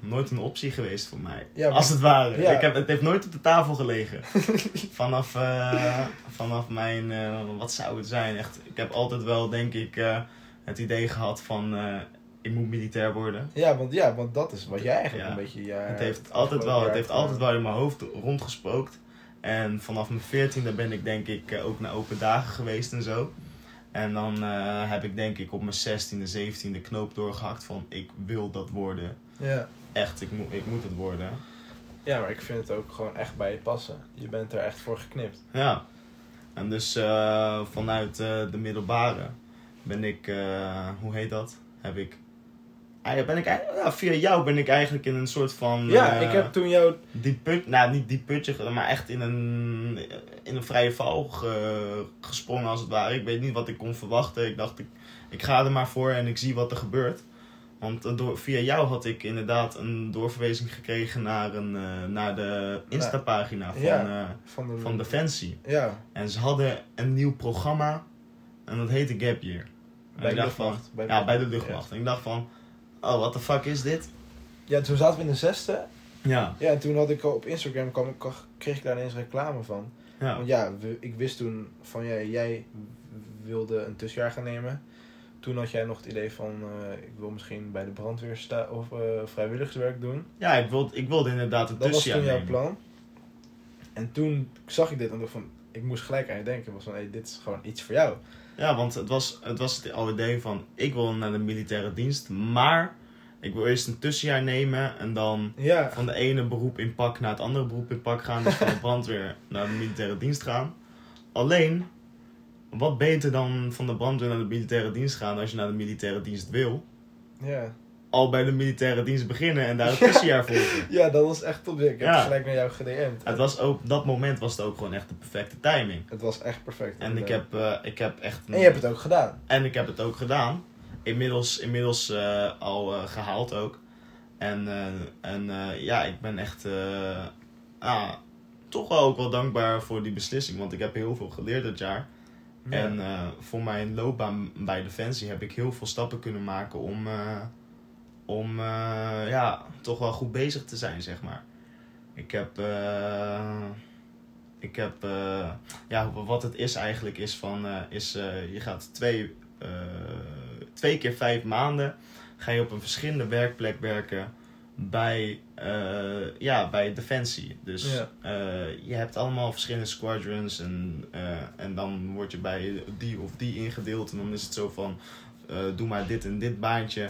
nooit een optie geweest voor mij. Ja, maar- Als het ware. Ja. Ik heb, het heeft nooit op de tafel gelegen. vanaf, eh, vanaf mijn, eh, wat zou het zijn? Echt, ik heb altijd wel, denk ik, het idee gehad van, ik moet militair worden. Ja, want, ja, want dat is wat jij eigenlijk Ja. een beetje... Ja, het heeft altijd wel, het heeft altijd wel in mijn hoofd rondgespookt. En vanaf mijn veertiende ben ik denk ik eh, ook naar open dagen geweest en zo. En dan eh, heb ik denk ik op mijn zestiende, zeventiende knoop doorgehakt van ik wil dat worden. Ja. Echt, ik, moet ik moet het worden. ja, maar ik vind het ook gewoon echt bij je passen. Je bent er echt voor geknipt. Ja. En dus eh, vanuit de middelbare ben ik, hoe heet dat? Heb ik. Ah, ben ik eigenlijk- via jou ben ik eigenlijk in een soort van. Ja, eh, ik heb toen jou... diep put, nou niet diep putje, maar echt in een, in een vrije val ge- gesprongen als het ware. Ik weet niet wat ik kon verwachten. Ik dacht, ik, ik ga er maar voor en ik zie wat er gebeurt. Want eh, door, via jou had ik inderdaad een doorverwijzing gekregen naar, een, eh, naar de Insta-pagina van, Ja. Van, de, van Defensie. Ja, En ze hadden een nieuw programma en dat heette Gap Year. En bij ik de dacht van, luchtmacht. Bij de ja, bij de luchtmacht, luchtmacht. En ik dacht van, oh, what the fuck is dit? Ja. toen zaten we in de zesde. Ja, Ja, en toen had ik op Instagram, kwam, kreeg ik daar ineens reclame van. ja. Want ja, ik wist toen van ja, jij wilde een tussenjaar gaan nemen. Toen had jij nog het idee van eh, ik wil misschien bij de brandweer staan of eh, vrijwilligerswerk doen. Ja, ik wilde, ik wilde inderdaad een Dat was tussenjaar toen jouw nemen. plan. En toen zag ik dit en dacht van ik moest gelijk aan je denken. was van hey, dit is gewoon iets voor jou. Ja, want het was, het was het al idee van, ik wil naar de militaire dienst, maar ik wil eerst een tussenjaar nemen en dan Ja, van de ene beroep in pak naar het andere beroep in pak gaan. Dus van de brandweer naar de militaire dienst gaan. Alleen, wat beter dan van de brandweer naar de militaire dienst gaan als je naar de militaire dienst wil? ja. Al bij de militaire dienst beginnen en daar een tussenjaar volgen. ja, dat was echt top. Ik heb Ja. gelijk naar jou gedM'd. Het was ook, dat moment was het ook gewoon echt de perfecte timing. Het was echt perfect. En ik heb, eh, ik heb echt... een- en je hebt het ook gedaan. En ik heb het ook gedaan. Inmiddels, inmiddels eh, al eh, gehaald ook. En, en ja, ik ben echt ah, toch wel ook wel dankbaar voor die beslissing. Want ik heb heel veel geleerd dit jaar. En voor mijn loopbaan bij Defensie heb ik heel veel stappen kunnen maken om, om eh, ja, toch wel goed bezig te zijn, zeg maar. Ik heb, eh, ik heb eh, ja, wat het is eigenlijk is van, is je gaat twee, twee keer vijf maanden ga je op een verschillende werkplek werken bij, ja, bij Defensie. Dus Ja. je hebt allemaal verschillende squadrons en, en dan word je bij die of die ingedeeld. En dan is het zo van, doe maar dit en dit baantje.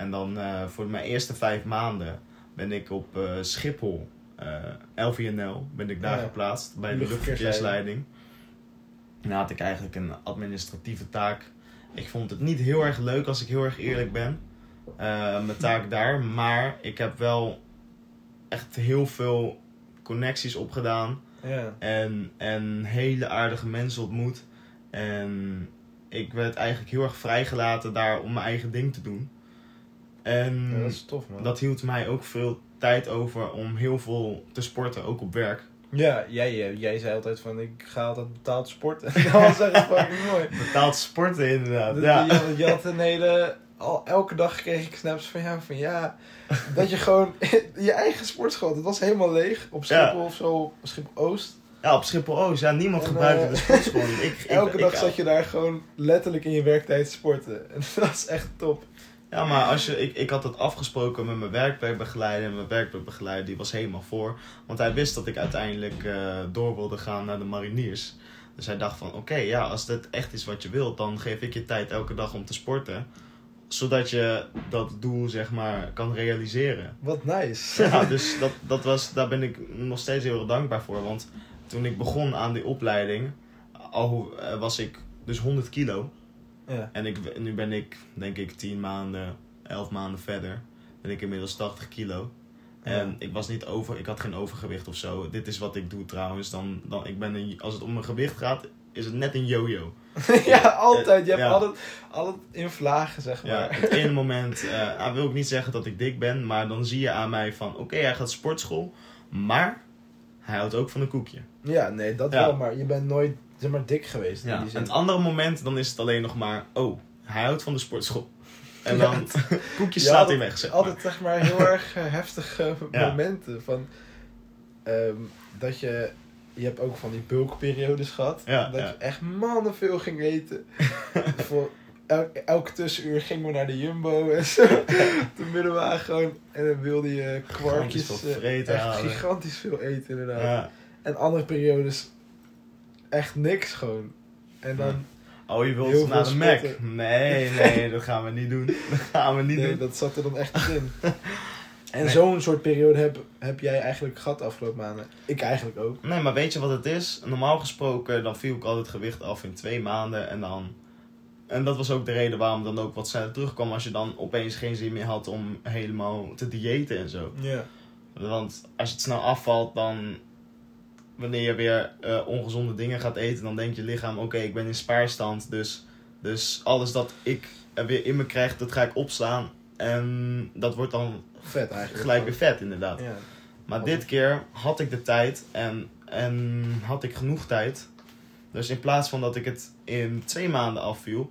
En dan eh, voor mijn eerste vijf maanden ben ik op eh, Schiphol, eh LVNL, ben ik daar Ja. geplaatst bij de Luchtverkeersleiding. En dan had ik eigenlijk een administratieve taak. Ik vond het niet heel erg leuk als ik heel erg eerlijk ben. eh, mijn taak daar. Maar ik heb wel echt heel veel connecties opgedaan. Ja. En, en hele aardige mensen ontmoet. En ik werd eigenlijk heel erg vrijgelaten daar om mijn eigen ding te doen. En ja, dat is tof man. dat hield mij ook veel tijd over om heel veel te sporten, ook op werk. Ja, jij, eh, jij zei altijd van ik ga altijd betaald sporten. dat was echt fucking mooi. Betaald sporten inderdaad. Dat- Ja. Je, je had een hele... Al, elke dag kreeg ik snaps van jou van ja... Dat je gewoon je eigen sportschool... Het was helemaal leeg. Op Schiphol of zo. Schiphol Oost. ja, op Schiphol Oost. Ja, niemand En, gebruikte eh, de sportschool. Ik, ik, Elke ik- dag zat je daar gewoon letterlijk in je werktijd te sporten. En dat is echt top. Ja, maar als je, ik, ik had het afgesproken met mijn werkwerkbegeleider. En mijn werkwerkbegeleider die was helemaal voor. Want hij wist dat ik uiteindelijk eh, door wilde gaan naar de mariniers. Dus hij dacht van, oké, ja, als dit echt is wat je wilt, dan geef ik je tijd elke dag om te sporten. Zodat je dat doel, zeg maar, kan realiseren. Wat nice. Ja, dus dat, dat was, daar ben ik nog steeds heel erg dankbaar voor. Want toen ik begon aan die opleiding, al eh, was ik dus 100 kilo. Ja. En ik, nu ben ik, denk ik, 10 maanden, 11 maanden verder. Ben ik inmiddels 80 kilo. En Ja. ik was niet over, ik had geen overgewicht of zo. Dit is wat ik doe trouwens. Dan, dan, ik ben een, als het om mijn gewicht gaat, is het net een yo-yo. ja, altijd. Je hebt Ja. altijd, altijd in vlagen, zeg Ja, maar. het ene moment ah, wil ik niet zeggen dat ik dik ben, maar dan zie je aan mij van, oké, hij gaat sportschool, maar hij houdt ook van een koekje. Ja, nee, dat Ja. wel, maar je bent nooit zeg maar, dik geweest. in Ja. En het andere moment, dan is het alleen nog maar, oh, hij houdt van de sportschool. En Ja, dan, koekjes Ja, slaat hij weg, zeg maar. Altijd zeg maar heel erg eh, heftige Ja. momenten. Van, ehm, dat je, je hebt ook van die bulkperiodes gehad. Ja, dat je echt mannen veel ging eten. Voor elk, elk tussenuur gingen we naar de Jumbo en zo. Toen wilden we gewoon, en dan wilde je kwarkjes. Gigantisch veel eh, vreten echt halen. gigantisch veel eten inderdaad. Ja. En andere periodes echt niks gewoon. En dan, Oh, je wilt naar de Mac? Nee, nee, dat gaan we niet doen. Dat gaan we niet nee, doen. dat zat er dan echt niet in. En Nee. zo'n soort periode heb, heb jij eigenlijk gehad de afgelopen maanden. Ik eigenlijk ook. Nee, maar weet je wat het is? Normaal gesproken, dan viel ik altijd gewicht af in twee maanden. En dan... En dat was ook de reden waarom dan ook wat sneller terugkwam. Als je dan opeens geen zin meer had om helemaal te diëten en zo. Ja. Want als je het snel afvalt, dan... Wanneer je weer eh, ongezonde dingen gaat eten, dan denkt je lichaam... Oké, ik ben in spaarstand, dus, dus alles dat ik er weer in me krijg, dat ga ik opslaan. En dat wordt dan Vet eigenlijk. gelijk weer vet, inderdaad. Ja. Maar dit keer had ik de tijd en, en had ik genoeg tijd. Dus in plaats van dat ik het in twee maanden afviel,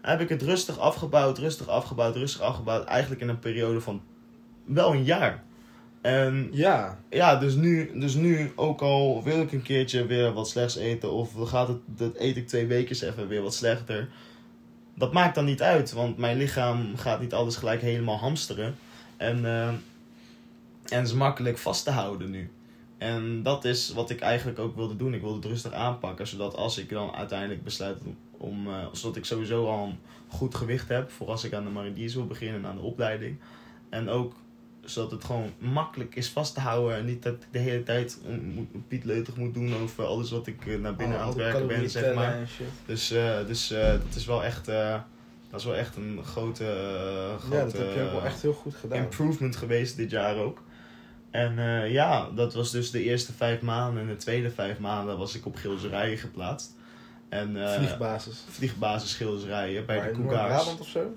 heb ik het rustig afgebouwd, rustig afgebouwd, rustig afgebouwd. Eigenlijk in een periode van wel een jaar. En Ja. ja, dus nu, dus nu ook al wil ik een keertje weer wat slechts eten, of gaat het, dat eet ik twee weken even weer wat slechter. Dat maakt dan niet uit, want mijn lichaam gaat niet alles gelijk helemaal hamsteren. En, eh, en is makkelijk vast te houden nu. En dat is wat ik eigenlijk ook wilde doen. Ik wilde het rustig aanpakken, zodat als ik dan uiteindelijk besluit om, om eh, zodat ik sowieso al een goed gewicht heb voor als ik aan de mariniers wil beginnen en aan de opleiding. En ook zodat het gewoon makkelijk is vast te houden. En niet dat ik de hele tijd Piet Leutig moet doen over alles wat ik eh, naar binnen Al- aan het werken ben, zeg maar. Dus, eh, dus eh, dat is wel echt, dat is wel echt een grote, grote Ja, dat heb je ook wel echt heel goed gedaan. improvement geweest dit jaar ook. En ja, dat was dus de eerste vijf maanden. En de tweede vijf maanden was ik op Gilserijen geplaatst. En, Vliegbasis. vliegbasis Gilserijen bij Maar de in Koekaars. Noord-Brabant of zo?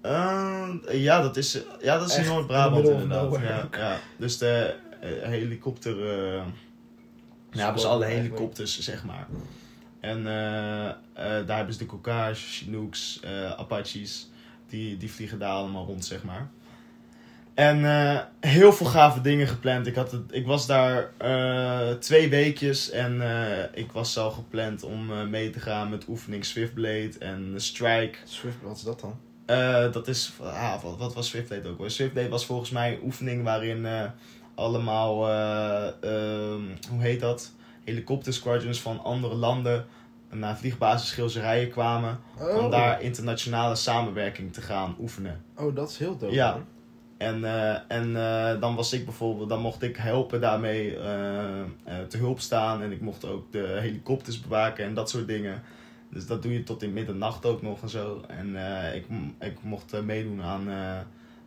Eh, ja, dat is, ja, dat is in Noord-Brabant in inderdaad. Ja, ja. Dus de eh, helikopter... eh ja, hebben ze alle helikopters, zeg maar. En eh, eh, daar hebben ze de Kokage, Chinooks, eh, Apaches. Die, die vliegen daar allemaal rond, zeg maar. En eh, heel veel gave dingen gepland. Ik, had het, ik was daar eh, twee weekjes en eh, ik was al gepland om eh, mee te gaan met oefening Swiftblade en Strike. Swift, wat is dat dan? Eh, dat is, ah, wat, wat was Swiftblade ook hoor? Swiftblade was volgens mij een oefening waarin eh, allemaal, eh, ehm, hoe heet dat? Helikopter squadrons van andere landen naar vliegbasis Gilserijen kwamen. Oh, Om daar internationale samenwerking te gaan oefenen. oh dat is heel dope. Ja. En, en dan was ik bijvoorbeeld, dan mocht ik helpen daarmee te hulp staan. En ik mocht ook de helikopters bewaken en dat soort dingen. Dus dat doe je tot in middernacht ook nog en zo. En eh, ik, ik mocht eh, meedoen aan, eh,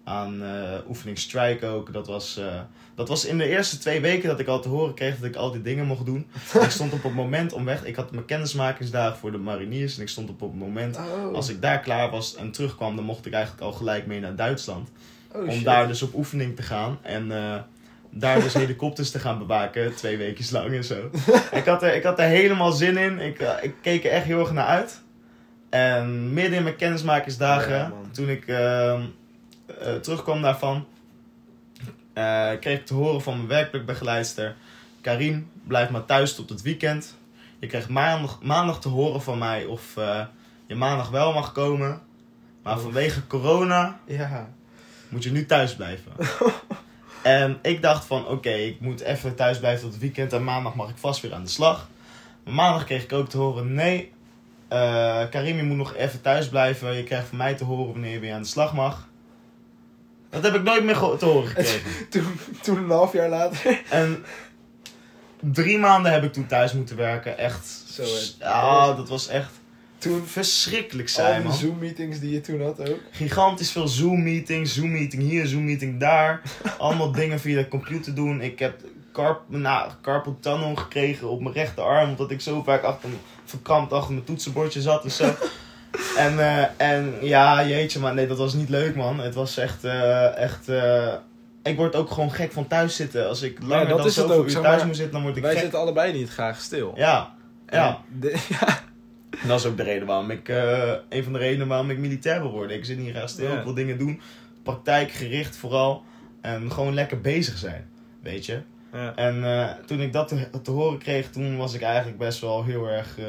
aan oefening Strike ook. Dat was, dat was in de eerste twee weken dat ik al te horen kreeg dat ik al die dingen mocht doen. ik stond op het moment om weg. Ik had mijn kennismakingsdagen voor de mariniers. En ik stond op het moment, Oh, als ik daar klaar was en terugkwam, dan mocht ik eigenlijk al gelijk mee naar Duitsland. oh, Om daar dus op oefening te gaan. En daar dus helikopters te gaan bewaken. Twee weken lang en zo. ik, had er, ik had er helemaal zin in. Ik, eh, ik keek er echt heel erg naar uit. En midden in mijn kennismakersdagen, Ja, toen ik ehm, eh, terugkwam daarvan, eh, kreeg ik te horen van mijn werkplekbegeleidster. Karim, blijf maar thuis tot het weekend. Je krijgt maandag, maandag te horen van mij of je maandag wel mag komen. Maar vanwege corona Ja. moet je nu thuis blijven. en ik dacht van, oké, ik moet even thuis blijven tot het weekend. En maandag mag ik vast weer aan de slag. Maar maandag kreeg ik ook te horen, nee, eh Karim, je moet nog even thuis blijven. Je krijgt van mij te horen wanneer je weer aan de slag mag. Dat heb ik nooit meer te horen gekregen. Toen, toen een half jaar later. en drie maanden heb ik toen thuis moeten werken. Echt, Zo, ja, dat was echt Toen verschrikkelijk al saai, die man. Zoom-meetings die je toen had ook. Gigantisch veel Zoom-meeting, Zoom-meeting hier, Zoom-meeting daar. Allemaal dingen via de computer doen. Ik heb carp, nou, carpal tunnel gekregen op mijn rechterarm. Omdat ik zo vaak achter, verkrampt achter mijn toetsenbordje zat en zo. en, eh, en ja, jeetje, maar nee, dat was niet leuk, man. Het was echt, eh, echt... eh, ik word ook gewoon gek van thuis zitten. Als ik langer dat dan is het zoveel ook, uur zeg thuis maar. moet zitten, dan word ik Wij gek. zitten allebei niet graag stil. Ja, ja. En de- ja. En dat is ook de reden waarom ik, eh, een van de redenen waarom ik militair wil worden. Ik zit niet graag stil, ik wil dingen doen, praktijkgericht vooral. En gewoon lekker bezig zijn, weet je. Ja. En eh, toen ik dat te, te horen kreeg, toen was ik eigenlijk best wel heel erg, eh,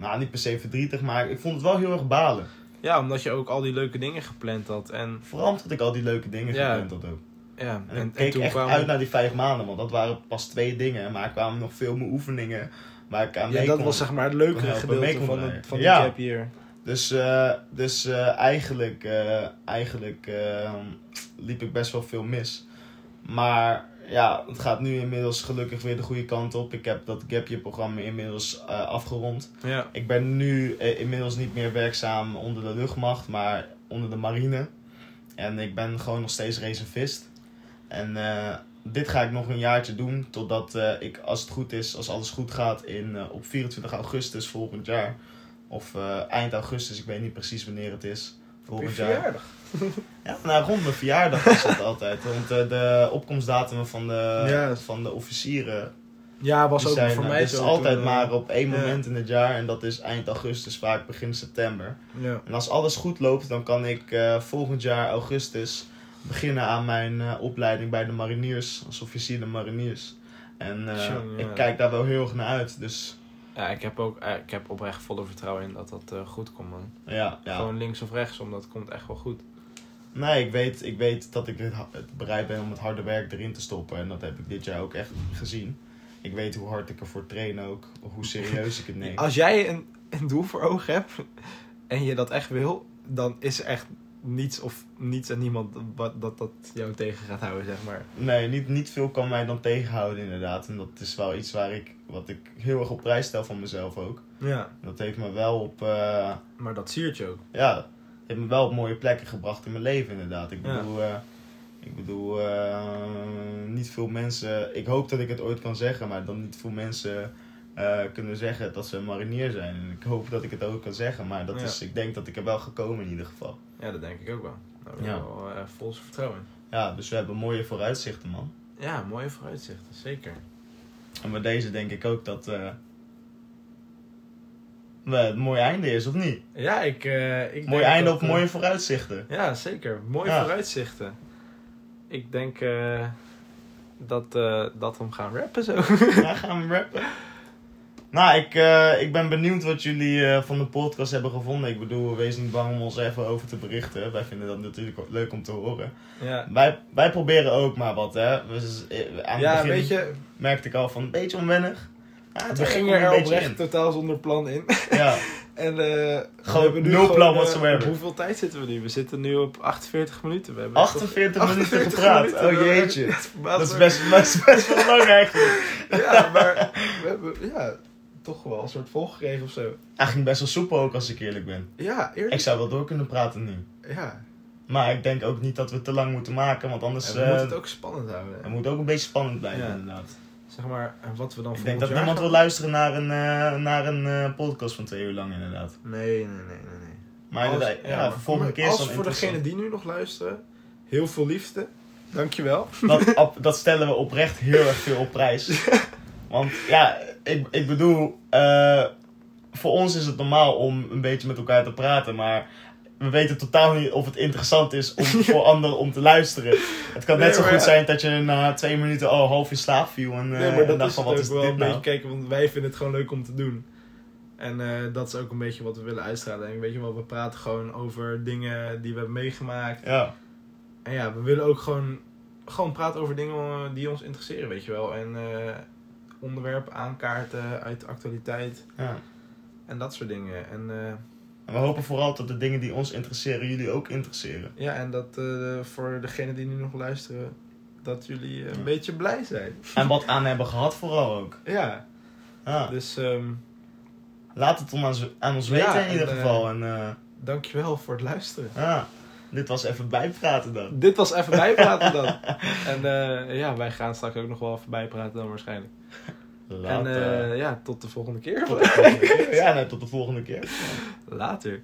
nou niet per se verdrietig, maar ik vond het wel heel erg balen. ja, omdat je ook al die leuke dingen gepland had. En Vooral omdat ik al die leuke dingen Ja. gepland had ook. ja, En, en, ik keek toen echt uit naar die vijf maanden, want dat waren pas twee dingen. Maar er kwamen nog veel meer oefeningen ik aan Ja, dat kon. was zeg maar het leukere gedeelte van, het, van Ja. die gap year. Dus, eh, dus eh, eigenlijk, eh, eigenlijk liep ik best wel veel mis. Maar ja, het gaat nu inmiddels gelukkig weer de goede kant op. Ik heb dat Gap Year programma inmiddels afgerond. Ja. Ik ben nu inmiddels niet meer werkzaam onder de luchtmacht, maar onder de marine. En ik ben gewoon nog steeds reservist. En eh, dit ga ik nog een jaartje doen, totdat eh, ik, als het goed is, als alles goed gaat, in, eh, op 24 augustus volgend jaar. Of eh, eind augustus, ik weet niet precies wanneer het is. Op je Volgend jaar. verjaardag. Ja, nou, rond mijn verjaardag is het altijd. Want de opkomstdatum van de, van de officieren Ja, was ook zijn, voor mij het is zo. altijd toen, maar op één moment in het jaar. En dat is eind augustus, vaak begin september. Ja. En als alles goed loopt, dan kan ik volgend jaar augustus beginnen aan mijn eh, opleiding bij de mariniers. Als officier de mariniers. En eh, ik kijk daar wel heel erg naar uit. Dus ja, ik heb ook eh, ik heb oprecht volle vertrouwen in dat dat goed komt, man. ja, ja. Gewoon links of rechts, omdat het komt echt wel goed. Nee, ik weet, ik weet dat ik bereid ben om het harde werk erin te stoppen. En dat heb ik dit jaar ook echt gezien. Ik weet hoe hard ik ervoor train ook. Hoe serieus ik het neem. Als jij een, een doel voor ogen hebt en je dat echt wil, dan is er echt niets of niets en niemand wat, dat, dat jou tegen gaat houden, zeg maar. Nee, niet, niet veel kan mij dan tegenhouden inderdaad. En dat is wel iets waar ik, wat ik heel erg op prijs stel van mezelf ook. Ja. Dat heeft me wel op, eh, Maar dat siert je ook. ja, heeft me wel op mooie plekken gebracht in mijn leven inderdaad. Ik Ja. bedoel, eh, ik bedoel eh, niet veel mensen, ik hoop dat ik het ooit kan zeggen, maar dan niet veel mensen kunnen zeggen dat ze een marinier zijn. En ik hoop dat ik het ook kan zeggen, maar dat Ja. is, ik denk dat ik er wel gekomen in ieder geval. Ja, dat denk ik ook wel. Daar heb ik Ja. wel eh, vol vertrouwen in. Ja, dus we hebben mooie vooruitzichten man. Ja, mooie vooruitzichten, zeker. En met deze denk ik ook dat we het mooie einde is, of niet? Ja, ik... eh ik Mooi einde op mooie vooruitzichten. Ja, zeker. Mooie Ja. vooruitzichten. Ik denk dat, dat we hem gaan rappen zo. Ja, gaan we rappen. Nou, ik, eh, ik ben benieuwd wat jullie eh, van de podcast hebben gevonden. Ik bedoel, wees niet bang om ons even over te berichten. Wij vinden dat natuurlijk leuk om te horen. ja, Wij, wij proberen ook maar wat, hè. We, eh, aan het ja begin weet je, merkte ik al van een beetje onwennig. Ja, het we gingen een er beetje oprecht totaal zonder plan in. Ja, En Gewoon hebben nu nul plan eh, whatsoever. op hoeveel tijd zitten we nu? We zitten nu op 48 minuten. We hebben 48 toch- minuten 48 gepraat. minuten. Oh hebben jeetje. Dat is best, best, best wel lang eigenlijk. Ja, maar we hebben ja, toch wel een soort volgekregen of zo. Eigenlijk best wel soepel ook als ik eerlijk ben. Ja, eerlijk. Ik zou wel door kunnen praten nu. Ja, Maar ik denk ook niet dat we te lang moeten maken, want anders... en we eh, moeten het ook spannend houden. Het moet ook een beetje spannend blijven, Ja. inderdaad. Zeg maar, en wat we dan Ik denk dat niemand gaan- wil luisteren naar een, eh, naar een eh, podcast van twee uur lang, inderdaad. Nee, nee, nee, nee. nee. Maar Als- ja, maar voor volgende keer Als voor degenen die nu nog luisteren, heel veel liefde. Dankjewel. Dat, dat stellen we oprecht heel erg veel op prijs. Want ja, ik, ik bedoel, eh, voor ons is het normaal om een beetje met elkaar te praten, maar we weten totaal niet of het interessant is om, voor anderen om te luisteren. Het kan net Nee, zo goed ja. zijn dat je na twee minuten al half in slaap viel en, eh, nee, maar dat is van wat is wel dit een nou? beetje kijken, want wij vinden het gewoon leuk om te doen. En eh, dat is ook een beetje wat we willen uitstralen. En weet je wel, we praten gewoon over dingen die we hebben meegemaakt. Ja. En ja, we willen ook gewoon, gewoon praten over dingen eh, die ons interesseren, weet je wel. En eh, onderwerpen aankaarten uit de actualiteit ja. en dat soort dingen. En eh, En we hopen vooral dat de dingen die ons interesseren, jullie ook interesseren. ja, en dat eh, voor degenen die nu nog luisteren, dat jullie eh, een Ja. beetje blij zijn. En wat aan hebben gehad vooral ook. Ja, Ja. dus ehm, Laat het om aan, ons weten in en, ieder eh, geval. En, dankjewel voor het luisteren. ja. Dit was even bijpraten dan. Dit was even bijpraten dan. En eh, ja, wij gaan straks ook nog wel even bijpraten dan waarschijnlijk. En Later. eh, ja, tot de volgende keer. tot de volgende keer. Ja, nee, tot de volgende keer. Later.